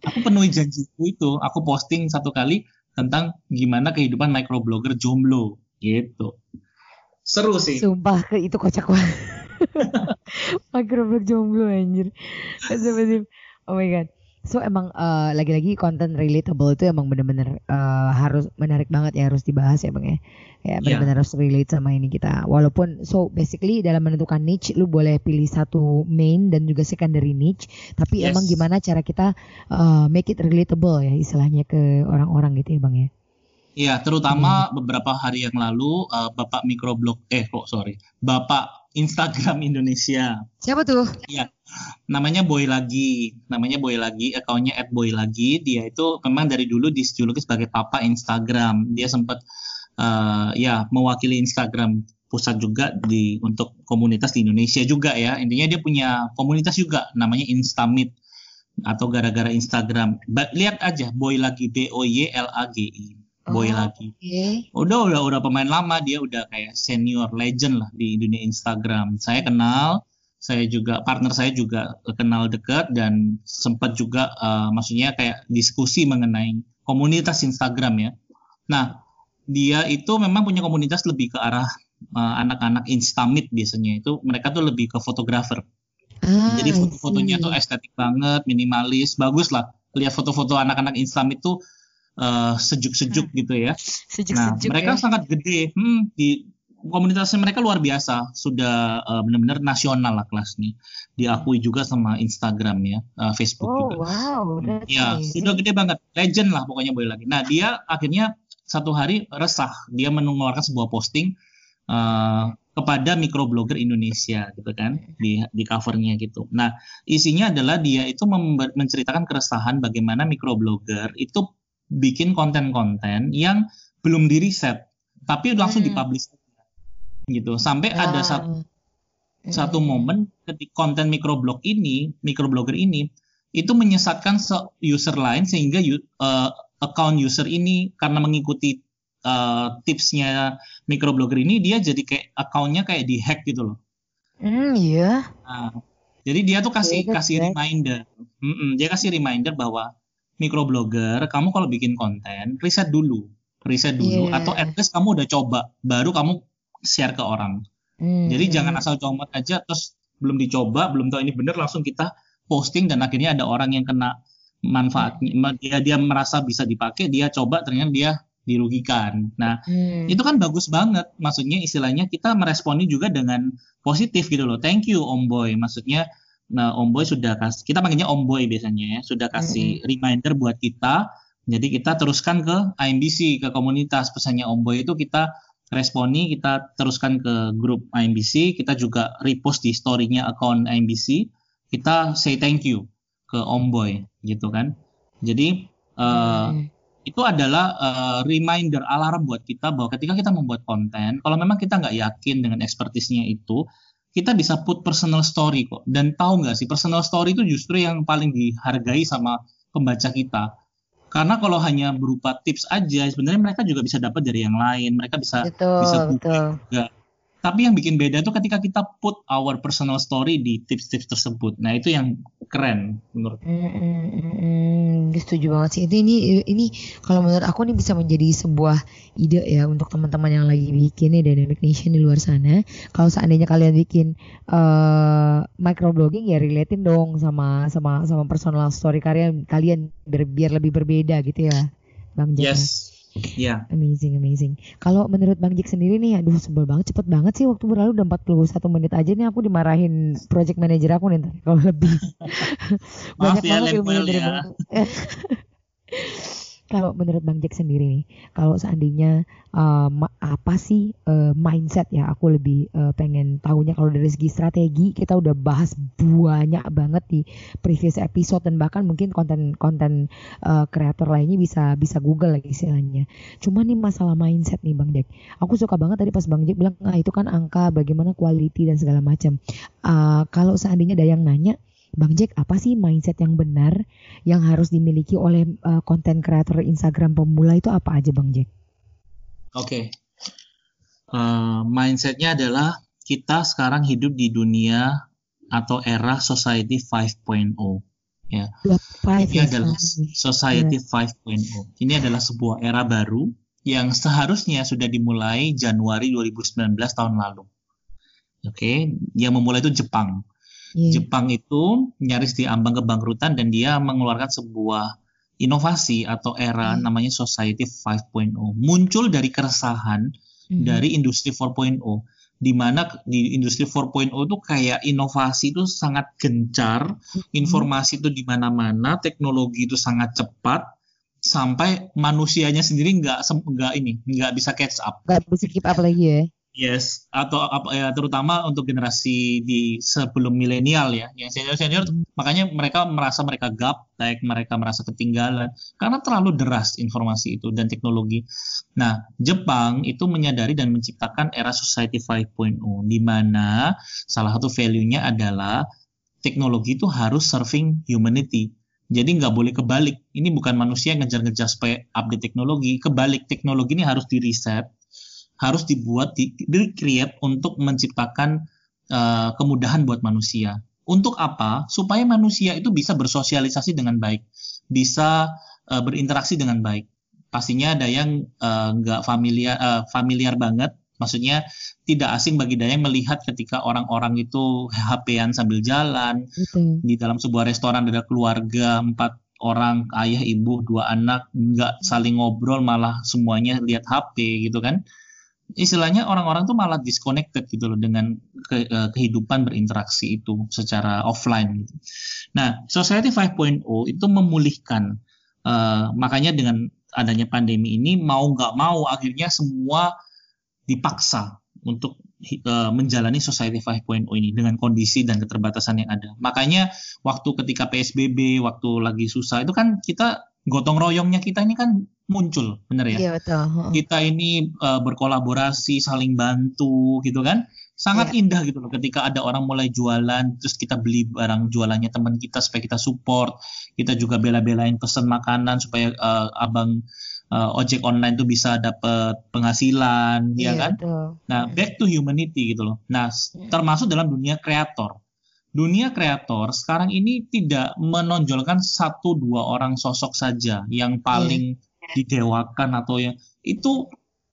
aku penuhi janjiku itu aku posting satu kali tentang gimana kehidupan microblogger jomblo gitu seru sih Sumpah ke itu kocak banget. Microblog jomblo anjir. Oh my god. So emang eh, lagi-lagi konten relatable itu emang bener-bener eh, harus menarik banget ya harus dibahas ya bang ya. Ya bener-bener harus relate sama ini kita. Walaupun so basically dalam menentukan niche lu boleh pilih satu main dan juga secondary niche. Tapi Yes. emang gimana cara kita eh, make it relatable ya istilahnya ke orang-orang gitu ya bang ya. Iya, terutama beberapa hari yang lalu uh, Bapak Microblog eh kok sorry, Bapak Instagram Indonesia. Siapa tuh? Namanya Boy Lagi, namanya Boy Lagi, akunnya @boylagi. Dia itu memang dari dulu dijuluki sebagai Papa Instagram. Dia sempat uh, ya mewakili Instagram pusat juga di untuk komunitas di Indonesia juga ya. Intinya dia punya komunitas juga namanya Instamit atau gara-gara Instagram. Ba- lihat aja Boy Lagi B O Y L A G I. Boy Oh, Lagi Oke. udah udah udah pemain lama dia udah kayak senior legend lah di dunia Instagram saya kenal saya juga partner saya juga kenal dekat dan sempat juga eh, maksudnya kayak diskusi mengenai komunitas Instagram ya nah dia itu memang punya komunitas lebih ke arah eh, anak-anak Instamit biasanya itu mereka tuh lebih ke fotografer Ah, jadi foto-fotonya tuh estetik banget, minimalis, bagus lah. Lihat foto-foto anak-anak Instamit tuh eh, sejuk-sejuk gitu ya. Nah, sejuk-sejuk mereka ya. sangat gede. Hmm, di komunitasnya mereka luar biasa, sudah uh, benar-benar nasional lah kelasnya. Diakui juga sama Instagram ya, uh, Facebook oh, juga. wow. Ya, amazing. sudah gede banget, legend lah pokoknya boleh lagi. Nah, dia akhirnya satu hari resah, dia mengeluarkan sebuah posting uh, kepada microblogger Indonesia gitu kan di di covernya gitu. Nah, isinya adalah dia itu member- menceritakan keresahan bagaimana microblogger itu bikin konten-konten yang belum di riset tapi langsung Hmm. dipublish gitu. Sampai ada Ah. satu Mm. satu momen ketika konten microblog ini, microblogger ini itu menyesatkan se- user lain sehingga eh, account user ini karena mengikuti eh, tipsnya microblogger ini dia jadi kayak accountnya kayak dihack gitu loh. Hmm, iya. Nah, jadi dia tuh kasih Yeah, that's kasih right. reminder, Mm-mm, dia kasih reminder bahwa microblogger kamu kalau bikin konten riset dulu, riset dulu Yeah. atau at least kamu udah coba baru kamu share ke orang. Hmm, Jadi hmm, jangan asal comot aja terus belum dicoba, belum tahu ini bener langsung kita posting dan akhirnya ada orang yang kena manfaatnya. Ma- Dia dia merasa bisa dipakai, dia coba ternyata dia dirugikan. Nah, hmm. itu kan bagus banget. Maksudnya istilahnya kita meresponi juga dengan positif gitu loh. Thank you Om Boy. Maksudnya nah Om Boy sudah kasih kita panggilnya Om Boy biasanya ya, sudah kasih reminder buat kita. Jadi kita teruskan ke IMBC, ke komunitas pesannya Om Boy itu kita responi, kita teruskan ke grup IMBC, kita juga repost di story-nya akun IMBC, kita say thank you ke Om Boy gitu kan. Jadi eh, Hmm. itu adalah eh, reminder alarm buat kita bahwa ketika kita membuat konten, kalau memang kita nggak yakin dengan ekspertisnya itu, kita bisa put personal story kok. Dan tahu nggak sih, personal story itu justru yang paling dihargai sama pembaca kita. Karena kalau hanya berupa tips aja, sebenarnya mereka juga bisa dapat dari yang lain. Mereka bisa Betul, bisa betul. juga. Tapi yang bikin beda itu ketika kita put our personal story di tips-tips tersebut. Nah itu yang keren menurut. Hmm, hmm, hmm, hmm. setuju banget sih. Itu ini ini kalau menurut aku ini bisa menjadi sebuah ide ya untuk teman-teman yang lagi bikin nih Dynamic Nation di luar sana. Kalau seandainya kalian bikin eh microblogging ya relatein dong sama sama sama personal story kalian kalian biar, biar lebih berbeda gitu ya, Bang Jack. Yes, ya. Amazing, amazing. Kalau menurut Bang Jik sendiri nih, aduh sebel banget, cepet banget sih waktu berlalu udah 41 menit aja nih aku dimarahin project manager aku nih kalau lebih. Maaf ya, banget ilmunya dari ya. Bang- Kalau menurut Bang Jack sendiri nih, kalau seandainya ma- apa sih eh, mindset ya, aku lebih eh, pengen tahunya kalau dari segi strategi kita udah bahas banyak banget di previous episode dan bahkan mungkin konten-konten kreator lainnya bisa bisa Google lagi istilahnya. Cuma nih masalah mindset nih Bang Jack. Aku suka banget tadi pas Bang Jack bilang ah itu kan angka bagaimana quality dan segala macam. Ah, kalau seandainya ada yang nanya Bang Jack, apa sih mindset yang benar yang harus dimiliki oleh eh, konten kreator Instagram pemula itu apa aja Bang Jack? Oke. Eh, mindsetnya adalah kita sekarang hidup di dunia atau era society 5.0 ya. Five Ini ya adalah society 5.0. Ini adalah sebuah era baru yang seharusnya sudah dimulai Januari 2019 tahun lalu. Oke, yang memulai itu Jepang. Iya. Jepang itu nyaris diambang kebangkrutan dan dia mengeluarkan sebuah inovasi atau era Hmm. namanya Society 5.0. Muncul dari keresahan Mhm. dari industri 4.0 di mana di industri 4.0 itu kayak inovasi itu sangat gencar, Mhm. informasi itu di mana-mana, teknologi itu sangat cepat sampai manusianya sendiri nggak nggak ini nggak bisa catch up. Gak bisa keep up lagi ya. Yes, atau apa ya terutama untuk generasi di sebelum milenial ya, yang senior senior makanya mereka merasa mereka gaptek, mereka merasa ketinggalan karena terlalu deras informasi itu dan teknologi. Nah, Jepang itu menyadari dan menciptakan era society 5.0 di mana salah satu value-nya adalah teknologi itu harus serving humanity. Jadi nggak boleh kebalik. Ini bukan manusia yang ngejar-ngejar supaya update teknologi. Kebalik, teknologi ini harus di reset harus dibuat di, di create untuk menciptakan uh, kemudahan buat manusia. Untuk apa? Supaya manusia itu bisa bersosialisasi dengan baik, bisa uh, berinteraksi dengan baik. Pastinya ada yang uh, nggak familiar uh, familiar banget, maksudnya tidak asing bagi Dayang melihat ketika orang-orang itu HP-an sambil jalan Gitu. di dalam sebuah restoran ada keluarga empat orang ayah ibu dua anak nggak saling ngobrol malah semuanya lihat HP gitu kan istilahnya orang-orang tuh malah disconnected gitu loh dengan ke, uh, kehidupan berinteraksi itu secara offline gitu. Nah, Society 5.0 itu memulihkan uh, makanya dengan adanya pandemi ini mau nggak mau akhirnya semua dipaksa untuk uh, menjalani Society 5.0 ini dengan kondisi dan keterbatasan yang ada. Makanya waktu ketika PSBB, waktu lagi susah itu kan kita gotong royongnya kita ini kan muncul, bener ya? Iya betul. Kita ini uh, berkolaborasi, saling bantu, gitu kan? Sangat yeah. indah gitu loh ketika ada orang mulai jualan, terus kita beli barang jualannya teman kita supaya kita support, kita juga bela-belain pesen makanan supaya uh, abang uh, ojek online tuh bisa dapat penghasilan, yeah, ya kan? Betul. Nah, back to humanity gitu loh. Nah, yeah. termasuk dalam dunia kreator dunia kreator sekarang ini tidak menonjolkan satu dua orang sosok saja yang paling yeah. Didewakan atau yang itu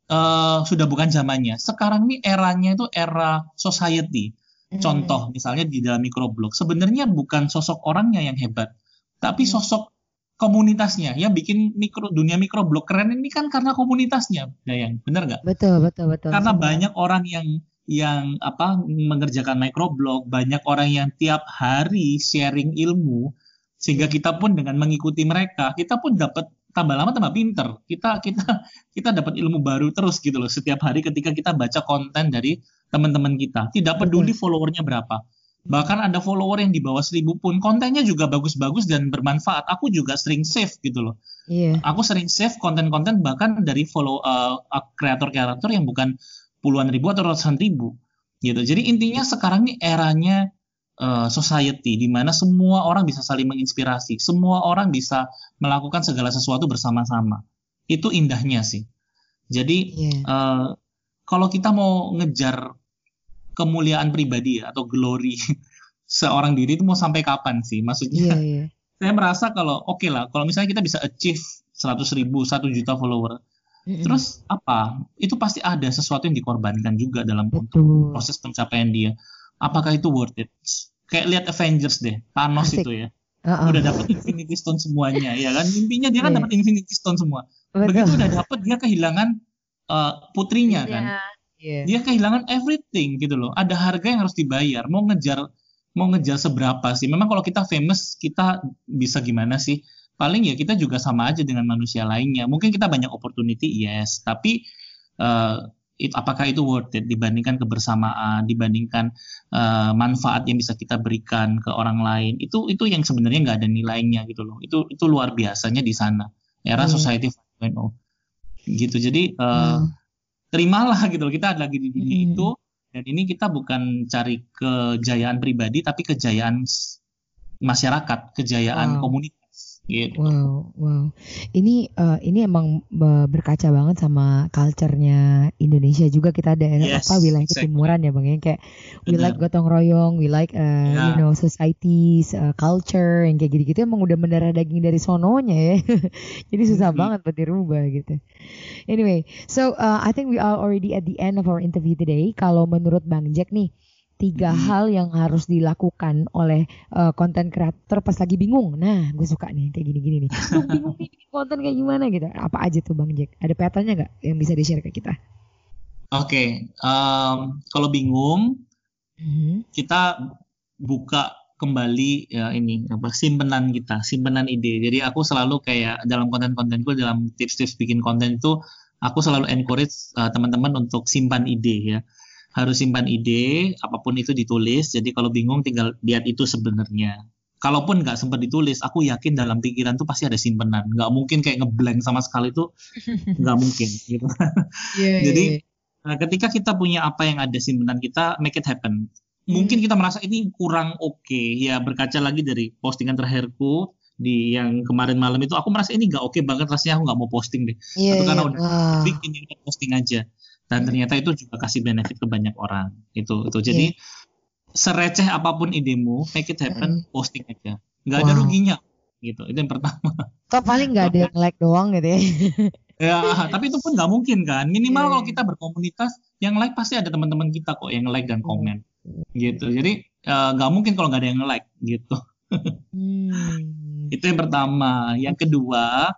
uh, sudah bukan zamannya. Sekarang ini eranya itu era society. Mm. Contoh misalnya di dalam microblog sebenarnya bukan sosok orangnya yang hebat, tapi mm. sosok komunitasnya yang bikin mikro dunia microblog keren ini kan karena komunitasnya, Dayang, bener nggak? Betul betul betul. Karena banyak orang yang yang apa mengerjakan microblog, banyak orang yang tiap hari sharing ilmu sehingga kita pun dengan mengikuti mereka, kita pun dapat tambah lama tambah pinter. Kita kita kita dapat ilmu baru terus gitu loh setiap hari ketika kita baca konten dari teman-teman kita. Tidak peduli followernya berapa. Bahkan ada follower yang di bawah seribu pun kontennya juga bagus-bagus dan bermanfaat. Aku juga sering save gitu loh. Iya. Aku sering save konten-konten bahkan dari follow uh, kreator-kreator yang bukan puluhan ribu atau ratusan ribu gitu. Jadi intinya sekarang ini eranya uh, society di mana semua orang bisa saling menginspirasi, semua orang bisa melakukan segala sesuatu bersama-sama. Itu indahnya sih. Jadi yeah. Iya. uh, kalau kita mau ngejar kemuliaan pribadi ya, atau glory seorang diri itu mau sampai kapan sih? Maksudnya yeah, yeah. saya merasa kalau oke okay lah, kalau misalnya kita bisa achieve 100 ribu, 1 juta follower, Terus apa? Itu pasti ada sesuatu yang dikorbankan juga dalam Betul. proses pencapaian dia. Apakah itu worth it? Kayak lihat Avengers deh, Thanos Asik. itu ya. Uh-uh. Udah dapat Infinity Stone semuanya, ya kan? Mimpinya dia kan yeah. dapat Infinity Stone semua. Betul. Begitu udah dapat dia kehilangan uh, putrinya yeah. kan. Yeah. Dia kehilangan everything gitu loh. Ada harga yang harus dibayar. Mau ngejar mau ngejar seberapa sih? Memang kalau kita famous, kita bisa gimana sih? paling ya kita juga sama aja dengan manusia lainnya. Mungkin kita banyak opportunity, yes, tapi uh, it, apakah itu worth it dibandingkan kebersamaan, dibandingkan uh, manfaat yang bisa kita berikan ke orang lain? Itu itu yang sebenarnya nggak ada nilainya gitu loh. Itu itu luar biasanya di sana. Era hmm. society 5.0 gitu. Jadi uh, hmm. terimalah gitu loh. Kita ada lagi di dunia hmm. itu dan ini kita bukan cari kejayaan pribadi tapi kejayaan masyarakat, kejayaan wow. komunitas Gitu. Wow, wow. Ini uh, ini emang berkaca banget sama culture-nya Indonesia juga kita ada yes, apa wilayah exactly. ketimuran ya Bang ya kayak we like gotong royong, we like uh, yeah. you know societies, uh, culture yang kayak gitu-gitu emang udah mendarah daging dari sononya ya. Jadi susah mm -hmm. banget buat dirubah gitu. Anyway, so uh, I think we are already at the end of our interview today. Kalau menurut Bang Jack nih, tiga hmm. hal yang harus dilakukan oleh konten uh, kreator pas lagi bingung. Nah, gue suka nih kayak gini-gini nih. Bingung nih konten kayak gimana gitu. Apa aja tuh Bang Jack? Ada petanya nggak yang bisa di-share ke kita? Oke, okay. um, kalau bingung, hmm. kita buka kembali ya ini apa simpenan kita, simpenan ide. Jadi aku selalu kayak dalam konten-kontenku dalam tips-tips bikin konten itu aku selalu encourage uh, teman-teman untuk simpan ide ya harus simpan ide, apa pun itu ditulis. Jadi kalau bingung tinggal lihat itu sebenarnya. Kalaupun nggak sempat ditulis, aku yakin dalam pikiran tuh pasti ada simpenan. Nggak mungkin kayak ngeblank sama sekali itu nggak mungkin. Gitu. Yeah, Jadi yeah. ketika kita punya apa yang ada simpenan kita, make it happen. Mungkin hmm. kita merasa ini kurang oke. Okay. Ya berkaca lagi dari postingan terakhirku di yang kemarin malam itu, aku merasa ini nggak oke okay banget rasanya aku nggak mau posting deh. Yeah, Atau karena yeah. udah bikin posting aja dan ternyata itu juga kasih benefit ke banyak orang. Itu itu. Jadi yeah. sereceh apa pun idemu make it happen posting aja. Nggak wow. ada ruginya. Gitu. Itu yang pertama. Kok paling nggak ada yang like doang gitu ya. Ya tapi itu pun nggak mungkin kan. Minimal yeah. kalau kita berkomunitas yang like pasti ada teman-teman kita kok yang like dan komen. Gitu. Jadi eh, nggak uh, mungkin kalau nggak ada yang like gitu. Hmm. itu yang pertama. Yang kedua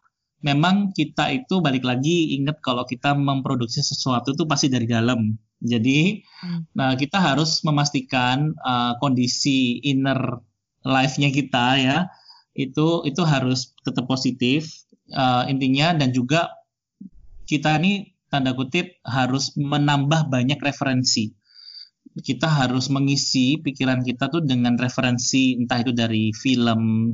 memang kita itu balik lagi ingat kalau kita memproduksi sesuatu itu pasti dari dalam. Jadi, Hmm. nah kita harus memastikan uh, kondisi inner life-nya kita ya itu itu harus tetap positif uh, intinya dan juga kita ini tanda kutip harus menambah banyak referensi. Kita harus mengisi pikiran kita tuh dengan referensi entah itu dari film,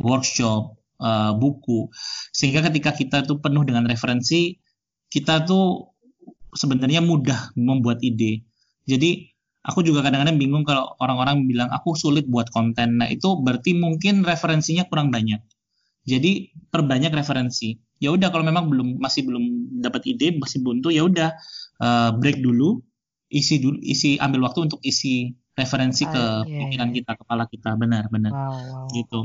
workshop, uh, buku. Sehingga ketika kita tuh penuh dengan referensi, kita tuh sebenarnya mudah membuat ide. Jadi aku juga kadang-kadang bingung kalau orang-orang bilang aku sulit buat konten. Nah, itu berarti mungkin referensinya kurang banyak. Jadi perbanyak referensi. Ya udah kalau memang belum masih belum dapat ide, masih buntu, ya udah uh, break dulu, isi dulu, isi ambil waktu untuk isi referensi ke Ah, iya, pikiran iya. kita, kepala kita, benar-benar Wow, wow. gitu.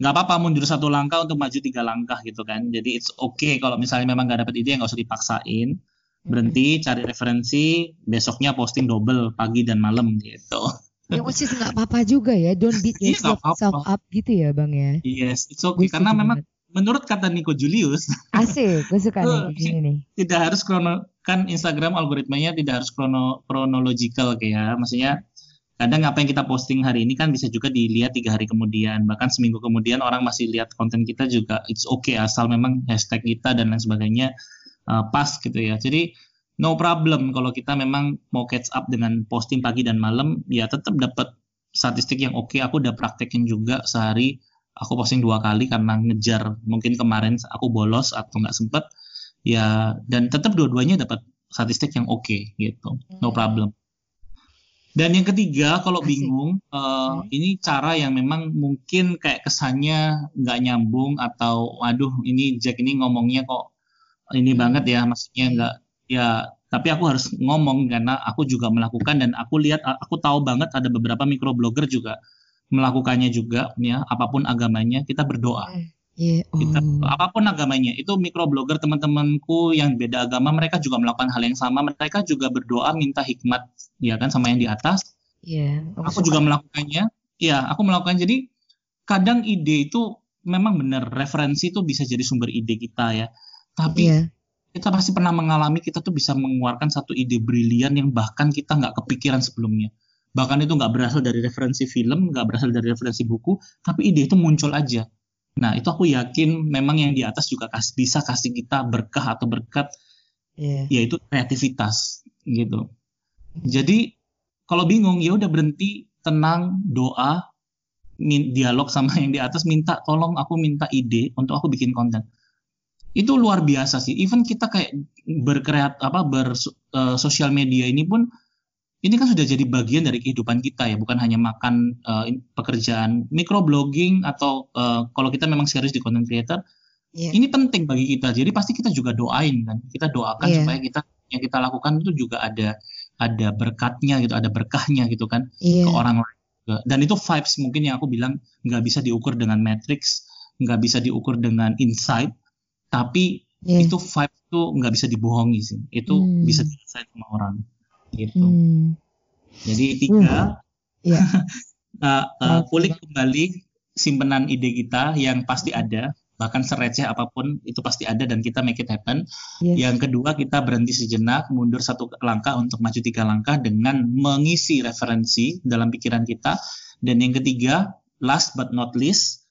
Nggak apa-apa mundur satu langkah untuk maju tiga langkah gitu kan. Jadi it's okay kalau misalnya memang nggak dapat ide nggak usah dipaksain. Berhenti, cari referensi, besoknya posting double pagi dan malam gitu. Ya which is nggak apa-apa juga ya. Don't beat Iya, yourself apa-apa. up gitu ya bang ya. Yes, it's okay karena memang banget. menurut kata Nico Julius Asik, gue suka nih gini nih. tidak harus krono kan Instagram algoritmanya tidak harus krono chronological kayak maksudnya kadang apa yang kita posting hari ini kan bisa juga dilihat tiga hari kemudian. Bahkan seminggu kemudian orang masih lihat konten kita juga it's okay asal memang hashtag kita dan lain sebagainya uh, pas gitu ya. Jadi no problem kalau kita memang mau catch up dengan posting pagi dan malam ya tetap dapat statistik yang oke aku udah praktekin juga sehari aku posting dua kali karena ngejar. Mungkin kemarin aku bolos atau nggak sempet ya dan tetap dua-duanya dapat statistik yang oke gitu. No Hmm. problem dan yang ketiga kalau Asik. bingung eh, Hmm. ini cara yang memang mungkin kayak kesannya nggak nyambung atau waduh ini Jack ini ngomongnya kok ini Hmm. banget ya maksudnya nggak ya tapi aku harus ngomong karena aku juga melakukan dan aku lihat aku tahu banget ada beberapa microblogger juga melakukannya juga ya apa pun agamanya kita berdoa Iya, kita oh. apa pun agamanya itu microblogger teman-temanku yang beda agama mereka juga melakukan hal yang sama mereka juga berdoa minta hikmat ya kan sama yang di atas. Iya, aku juga melakukannya. Ya aku melakukan. Jadi kadang ide itu memang benar referensi itu bisa jadi sumber ide kita ya. Tapi Iya, kita pasti pernah mengalami kita tuh bisa mengeluarkan satu ide brilian yang bahkan kita nggak kepikiran sebelumnya. Bahkan itu nggak berasal dari referensi film nggak berasal dari referensi buku tapi ide itu muncul aja. Nah itu aku yakin memang yang di atas juga kas- bisa kasih kita berkah atau berkat iya. yaitu kreativitas gitu jadi kalau bingung ya udah berhenti tenang doa dialog sama yang di atas minta tolong aku minta ide untuk aku bikin konten. Itu luar biasa sih. Even kita kayak berkreat apa ber eh, sosial media ini pun ini kan sudah jadi bagian dari kehidupan kita ya. Bukan hanya makan eh, in- pekerjaan microblogging atau eh, kalau kita memang serius di content creator Iya. ini penting bagi kita. Jadi pasti kita juga doain kan. Kita doakan Iya. supaya kita yang kita lakukan itu juga ada ada berkatnya gitu ada berkahnya gitu kan Iya. ke orang lain juga. Dan itu vibes mungkin yang aku bilang nggak bisa diukur dengan matrix, nggak bisa diukur dengan insight, tapi Iya. itu vibes itu nggak bisa dibohongi sih. Itu Hmm. bisa dirasain sama orang. Gitu. Hmm. Jadi tiga, Iya. uh, uh, kulik kembali simpenan ide kita yang pasti ada, bahkan sereceh apa pun itu pasti ada dan kita make it happen. Yes. Yang kedua kita berhenti sejenak, mundur satu langkah untuk maju tiga langkah dengan mengisi referensi dalam pikiran kita. Dan yang ketiga, last but not least,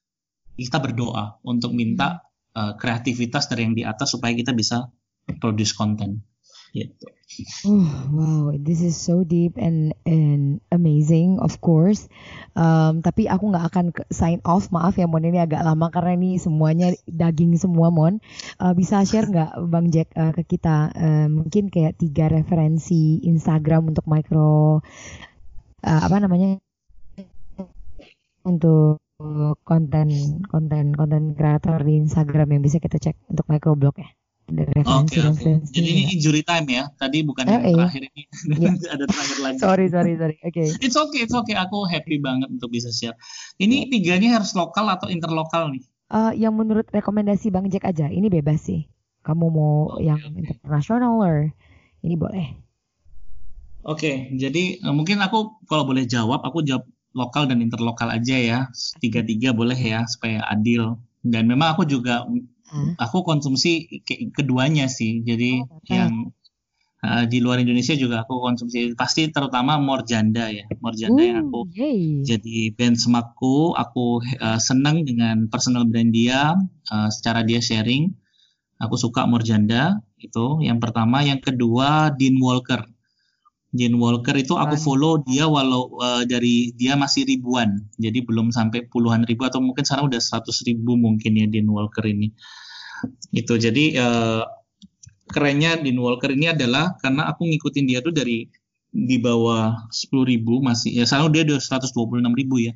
kita berdoa untuk minta uh, kreativitas dari yang di atas supaya kita bisa produce konten. Gitu. Oh, wow, this is so deep and and amazing, of course. Um, tapi aku nggak akan sign off, maaf ya Mon ini agak lama karena ini semuanya daging semua Mon. Uh, bisa share nggak Bang Jack uh, ke kita uh, mungkin kayak tiga referensi Instagram untuk micro uh, apa namanya untuk konten konten konten kreator di Instagram yang bisa kita cek untuk microblog ya. Ada Oke, oke. referensi-referensi Jadi ini injury time ya. Tadi bukan Eh, yang iya. terakhir ini. Iya. Ada terakhir lagi. Sorry, sorry, sorry. Oke. It's okay, it's okay. Aku happy banget untuk bisa share. Ini tiganya harus lokal atau interlokal nih? Eh, yang menurut rekomendasi Bang Jack aja, ini bebas sih. Kamu mau Oke, yang oke. internasional or ini boleh. Oke, jadi eh, mungkin aku kalau boleh jawab, aku jawab lokal dan interlokal aja ya. Tiga-tiga boleh ya, supaya adil. Dan memang aku juga Ah. aku konsumsi ke- keduanya sih. Jadi Oh, perfect. yang uh, di luar Indonesia juga aku konsumsi pasti terutama Morjanda ya. Morjanda yang aku Ooh, yay. jadi benchmarkku. Aku uh, senang dengan personal brand dia, uh, secara dia sharing. Aku suka Morjanda itu yang pertama. Yang kedua Dean Walker. Dean Walker itu aku follow dia walau uh, dari dia masih ribuan, jadi belum sampai puluhan ribu atau mungkin sekarang udah 100 ribu mungkin ya Dean Walker ini. Itu jadi uh, kerennya Dean Walker ini adalah karena aku ngikutin dia tuh dari di bawah 10 ribu masih ya sekarang dia udah 126 ribu ya.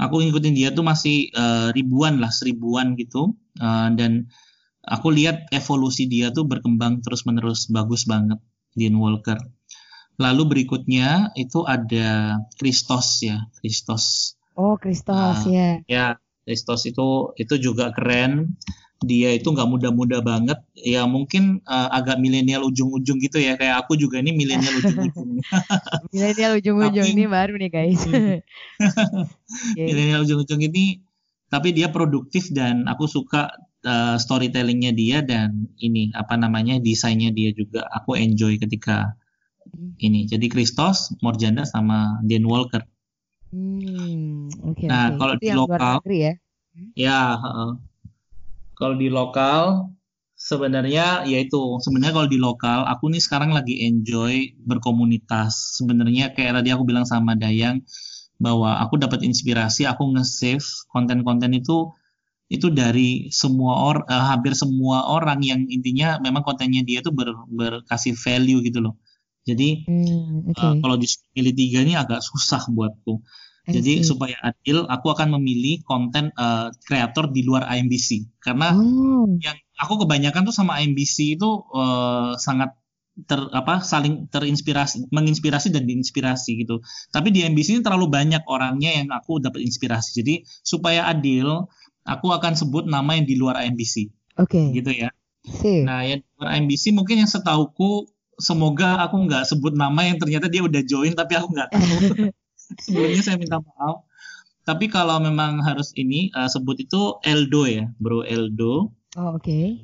Aku ngikutin dia tuh masih uh, ribuan lah, seribuan gitu. Uh, dan aku lihat evolusi dia tuh berkembang terus-menerus bagus banget Dean Walker. Lalu berikutnya itu ada Christos ya, Christos. Oh, Kristos Ah. ya. Ya, Christos itu itu juga keren. Dia itu nggak muda-muda banget. Ya mungkin uh, agak milenial ujung-ujung gitu ya. Kayak aku juga ini milenial ujung-ujung. Milenial ujung-ujung ini baru nih guys. Oke. milenial ujung-ujung ini tapi dia produktif dan aku suka uh, storytellingnya dia dan ini apa namanya desainnya dia juga aku enjoy ketika ini jadi Christos, Morjanda sama Dan Walker Hmm, oke Nah, oke. kalau Itu di lokal- negeri ya. ya heeh. Kalau di lokal sebenarnya yaitu sebenarnya kalau di lokal aku nih sekarang lagi enjoy berkomunitas. Sebenarnya kayak tadi aku bilang sama Dayang bahwa aku dapat inspirasi aku nge-save konten-konten itu itu dari semua or eh, hampir semua orang yang intinya memang kontennya dia tuh ber, berkasih value gitu loh. Jadi Hmm, oke. eh, kalau di pilih tiga ini agak susah buatku jadi see. supaya adil, aku akan memilih konten eh, kreator di luar IMBC karena Oh, yang aku kebanyakan tuh sama IMBC itu eh, sangat ter apa saling terinspirasi, menginspirasi dan diinspirasi gitu. Tapi di IMBC ini terlalu banyak orangnya yang aku dapat inspirasi. Jadi supaya adil, aku akan sebut nama yang di luar IMBC oke. gitu ya. Sip. Nah, yang di luar IMBC mungkin yang setauku semoga aku nggak sebut nama yang ternyata dia udah join tapi aku nggak tahu. Sebelumnya saya minta maaf. Tapi kalau memang harus ini eh, sebut itu Eldo ya, Bro Eldo. Oh, oke.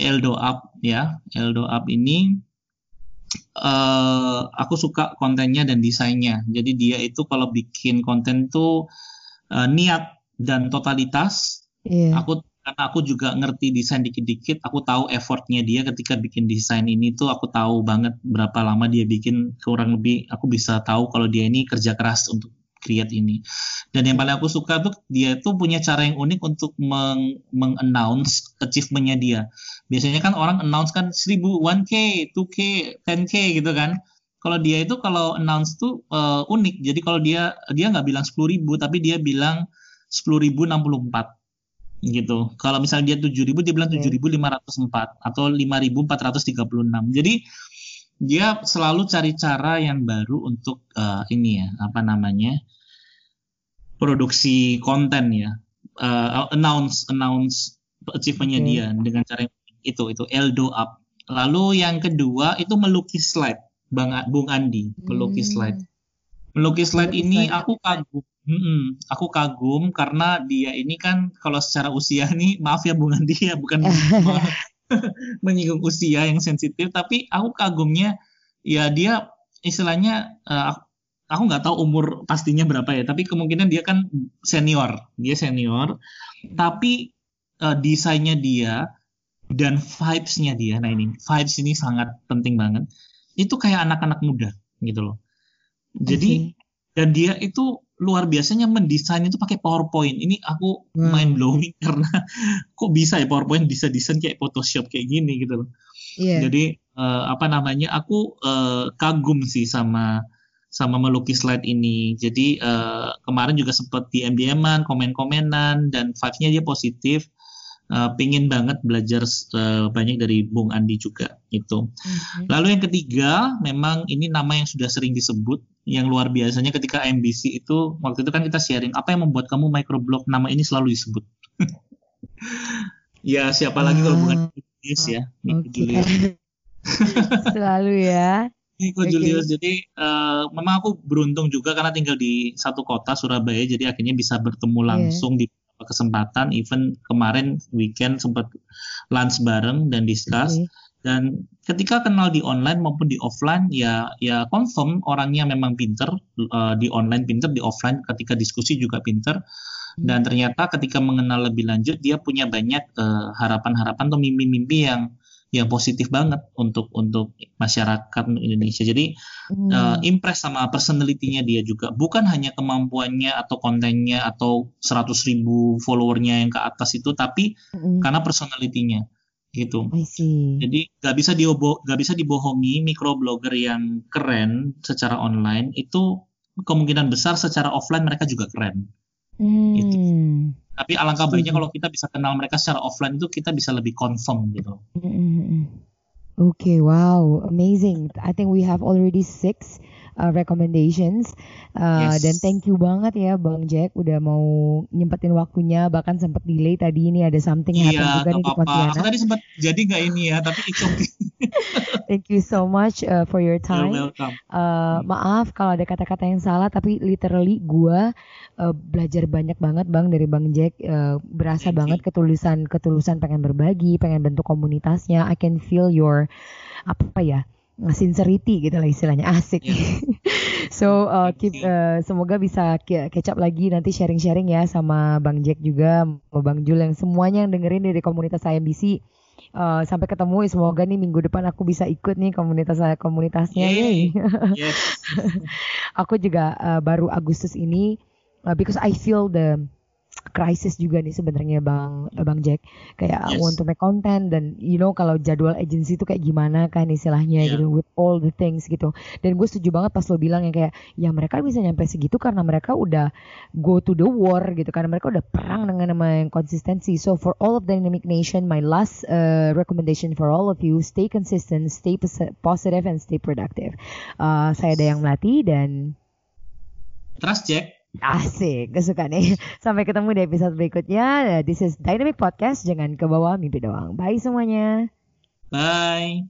Eldo Up ya. Eldo Up ini eh aku suka kontennya dan desainnya. Jadi dia itu kalau bikin konten tuh eh, niat dan totalitas. Iya. Aku karena aku juga ngerti desain dikit-dikit, aku tahu effortnya dia ketika bikin desain ini tuh aku tahu banget berapa lama dia bikin kurang lebih aku bisa tahu kalau dia ini kerja keras untuk create ini. Dan yang paling aku suka tuh dia tuh punya cara yang unik untuk meng, announce achievementnya dia. Biasanya kan orang announce kan 1000, 1K, 2K, 10K gitu kan. Kalau dia itu kalau announce tuh eh, unik. Jadi kalau dia dia nggak bilang 10.000 tapi dia bilang 10.064 gitu. Kalau misalnya dia 7.000 dia bilang Oke. 7.504 atau 5.436. Jadi dia selalu cari cara yang baru untuk eh, ini ya, apa namanya? produksi konten ya. Eh, announce announce achievementnya Oke. dia dengan cara itu itu Eldo up. Lalu yang kedua itu melukis slide. Bang Bung Andi, melukis Hmm. slide. Melukis slide ini aku kagum. Mm-mm, aku kagum karena dia ini kan kalau secara usia nih maaf ya ya bukan me- menyinggung usia yang sensitif tapi aku kagumnya ya dia istilahnya eh, aku nggak tahu umur pastinya berapa ya tapi kemungkinan dia kan senior dia senior. Tapi eh, desainnya dia dan vibes-nya dia nah ini vibes ini sangat penting banget. Itu kayak anak-anak muda gitu loh jadi dan dia itu luar biasanya mendesain itu pakai PowerPoint. Ini aku Hmm. mind blowing karena kok bisa ya PowerPoint bisa desain kayak Photoshop kayak gini gitu loh. Iya. Jadi eh, apa namanya? Aku eh, kagum sih sama sama melukis slide ini. Jadi eh, kemarin juga sempat di MBM-an, komen-komenan dan vibes-nya dia positif. Eh, pingin banget belajar eh, banyak dari Bung Andi juga itu. Mhm. Lalu yang ketiga, memang ini nama yang sudah sering disebut, yang luar biasanya ketika MBC itu, waktu itu kan kita sharing, apa yang membuat kamu microblog, nama ini selalu disebut. ya, siapa lagi kalau bukan Ah, Julius ya, Nico Oke. Julius. Selalu ya. Nico Oke. Julius, jadi eh, memang aku beruntung juga karena tinggal di satu kota, Surabaya, jadi akhirnya bisa bertemu Iya. langsung di beberapa kesempatan even kemarin weekend sempat lunch bareng dan discuss Oke. dan ketika kenal di online maupun di offline ya ya confirm orangnya memang pinter eh, di online pinter di offline ketika diskusi juga pinter. Dan ternyata ketika mengenal lebih lanjut dia punya banyak eh, harapan-harapan atau mimpi-mimpi yang yang positif banget untuk untuk masyarakat Indonesia. Jadi Hmm. uh, impress sama personality-nya dia juga. Bukan hanya kemampuannya atau kontennya atau 100.000 ribu followernya yang ke atas itu tapi Mm-mm. karena personality-nya gitu jadi nggak bisa diobo nggak bisa dibohongi microblogger yang keren secara online itu kemungkinan besar secara offline mereka juga keren. Hmm. tapi alangkah baiknya Setuju. kalau kita bisa kenal mereka secara offline itu kita bisa lebih confirm gitu Mm-mm. Okay, wow, amazing. I think we have already six uh, recommendations. Uh, Yes. Dan thank you banget ya Bang Jack udah mau nyempetin waktunya bahkan sempat delay tadi ini ada something happen iya juga nih di aku Pontianak. tadi sempat jadi nggak ini ya tapi it's okay Thank you so much uh, for your you're time. welcome Uh, maaf kalau ada kata-kata yang salah tapi literally gua uh, belajar banyak banget Bang dari Bang Jack Uh, berasa Thank banget you. ketulusan ketulusan pengen berbagi, pengen bentuk komunitasnya. I can feel your apa ya? Sincerity gitu lah istilahnya asik. Yeah. so uh, keep uh, semoga bisa catch up lagi nanti sharing-sharing ya sama Bang Jack juga, sama Bang Jul yang semuanya yang dengerin dari komunitas IMBC. Uh, sampai ketemu semoga nih minggu depan aku bisa ikut nih komunitas komunitasnya. Yeay. Yeay. yes aku juga uh, baru Agustus ini uh, because I feel the crisis juga nih sebenarnya bang bang Jack. Kayak I Yes. want to make content dan you know kalau jadwal agency itu kayak gimana kan istilahnya Yeah. gitu with all the things gitu. Dan gue setuju banget pas lo bilang yang kayak ya mereka bisa nyampe segitu karena mereka udah go to the war gitu. Karena mereka udah perang dengan nama yang konsistensi. So for all of dynamic nation my last uh, recommendation for all of you stay consistent stay pos- positive and stay productive. Uh, saya Dayang Melati dan trust Jack Asik, kesuka nih. Sampai ketemu di episode berikutnya. This is Dynamic Podcast. Jangan ke bawah mimpi doang. Bye semuanya. bye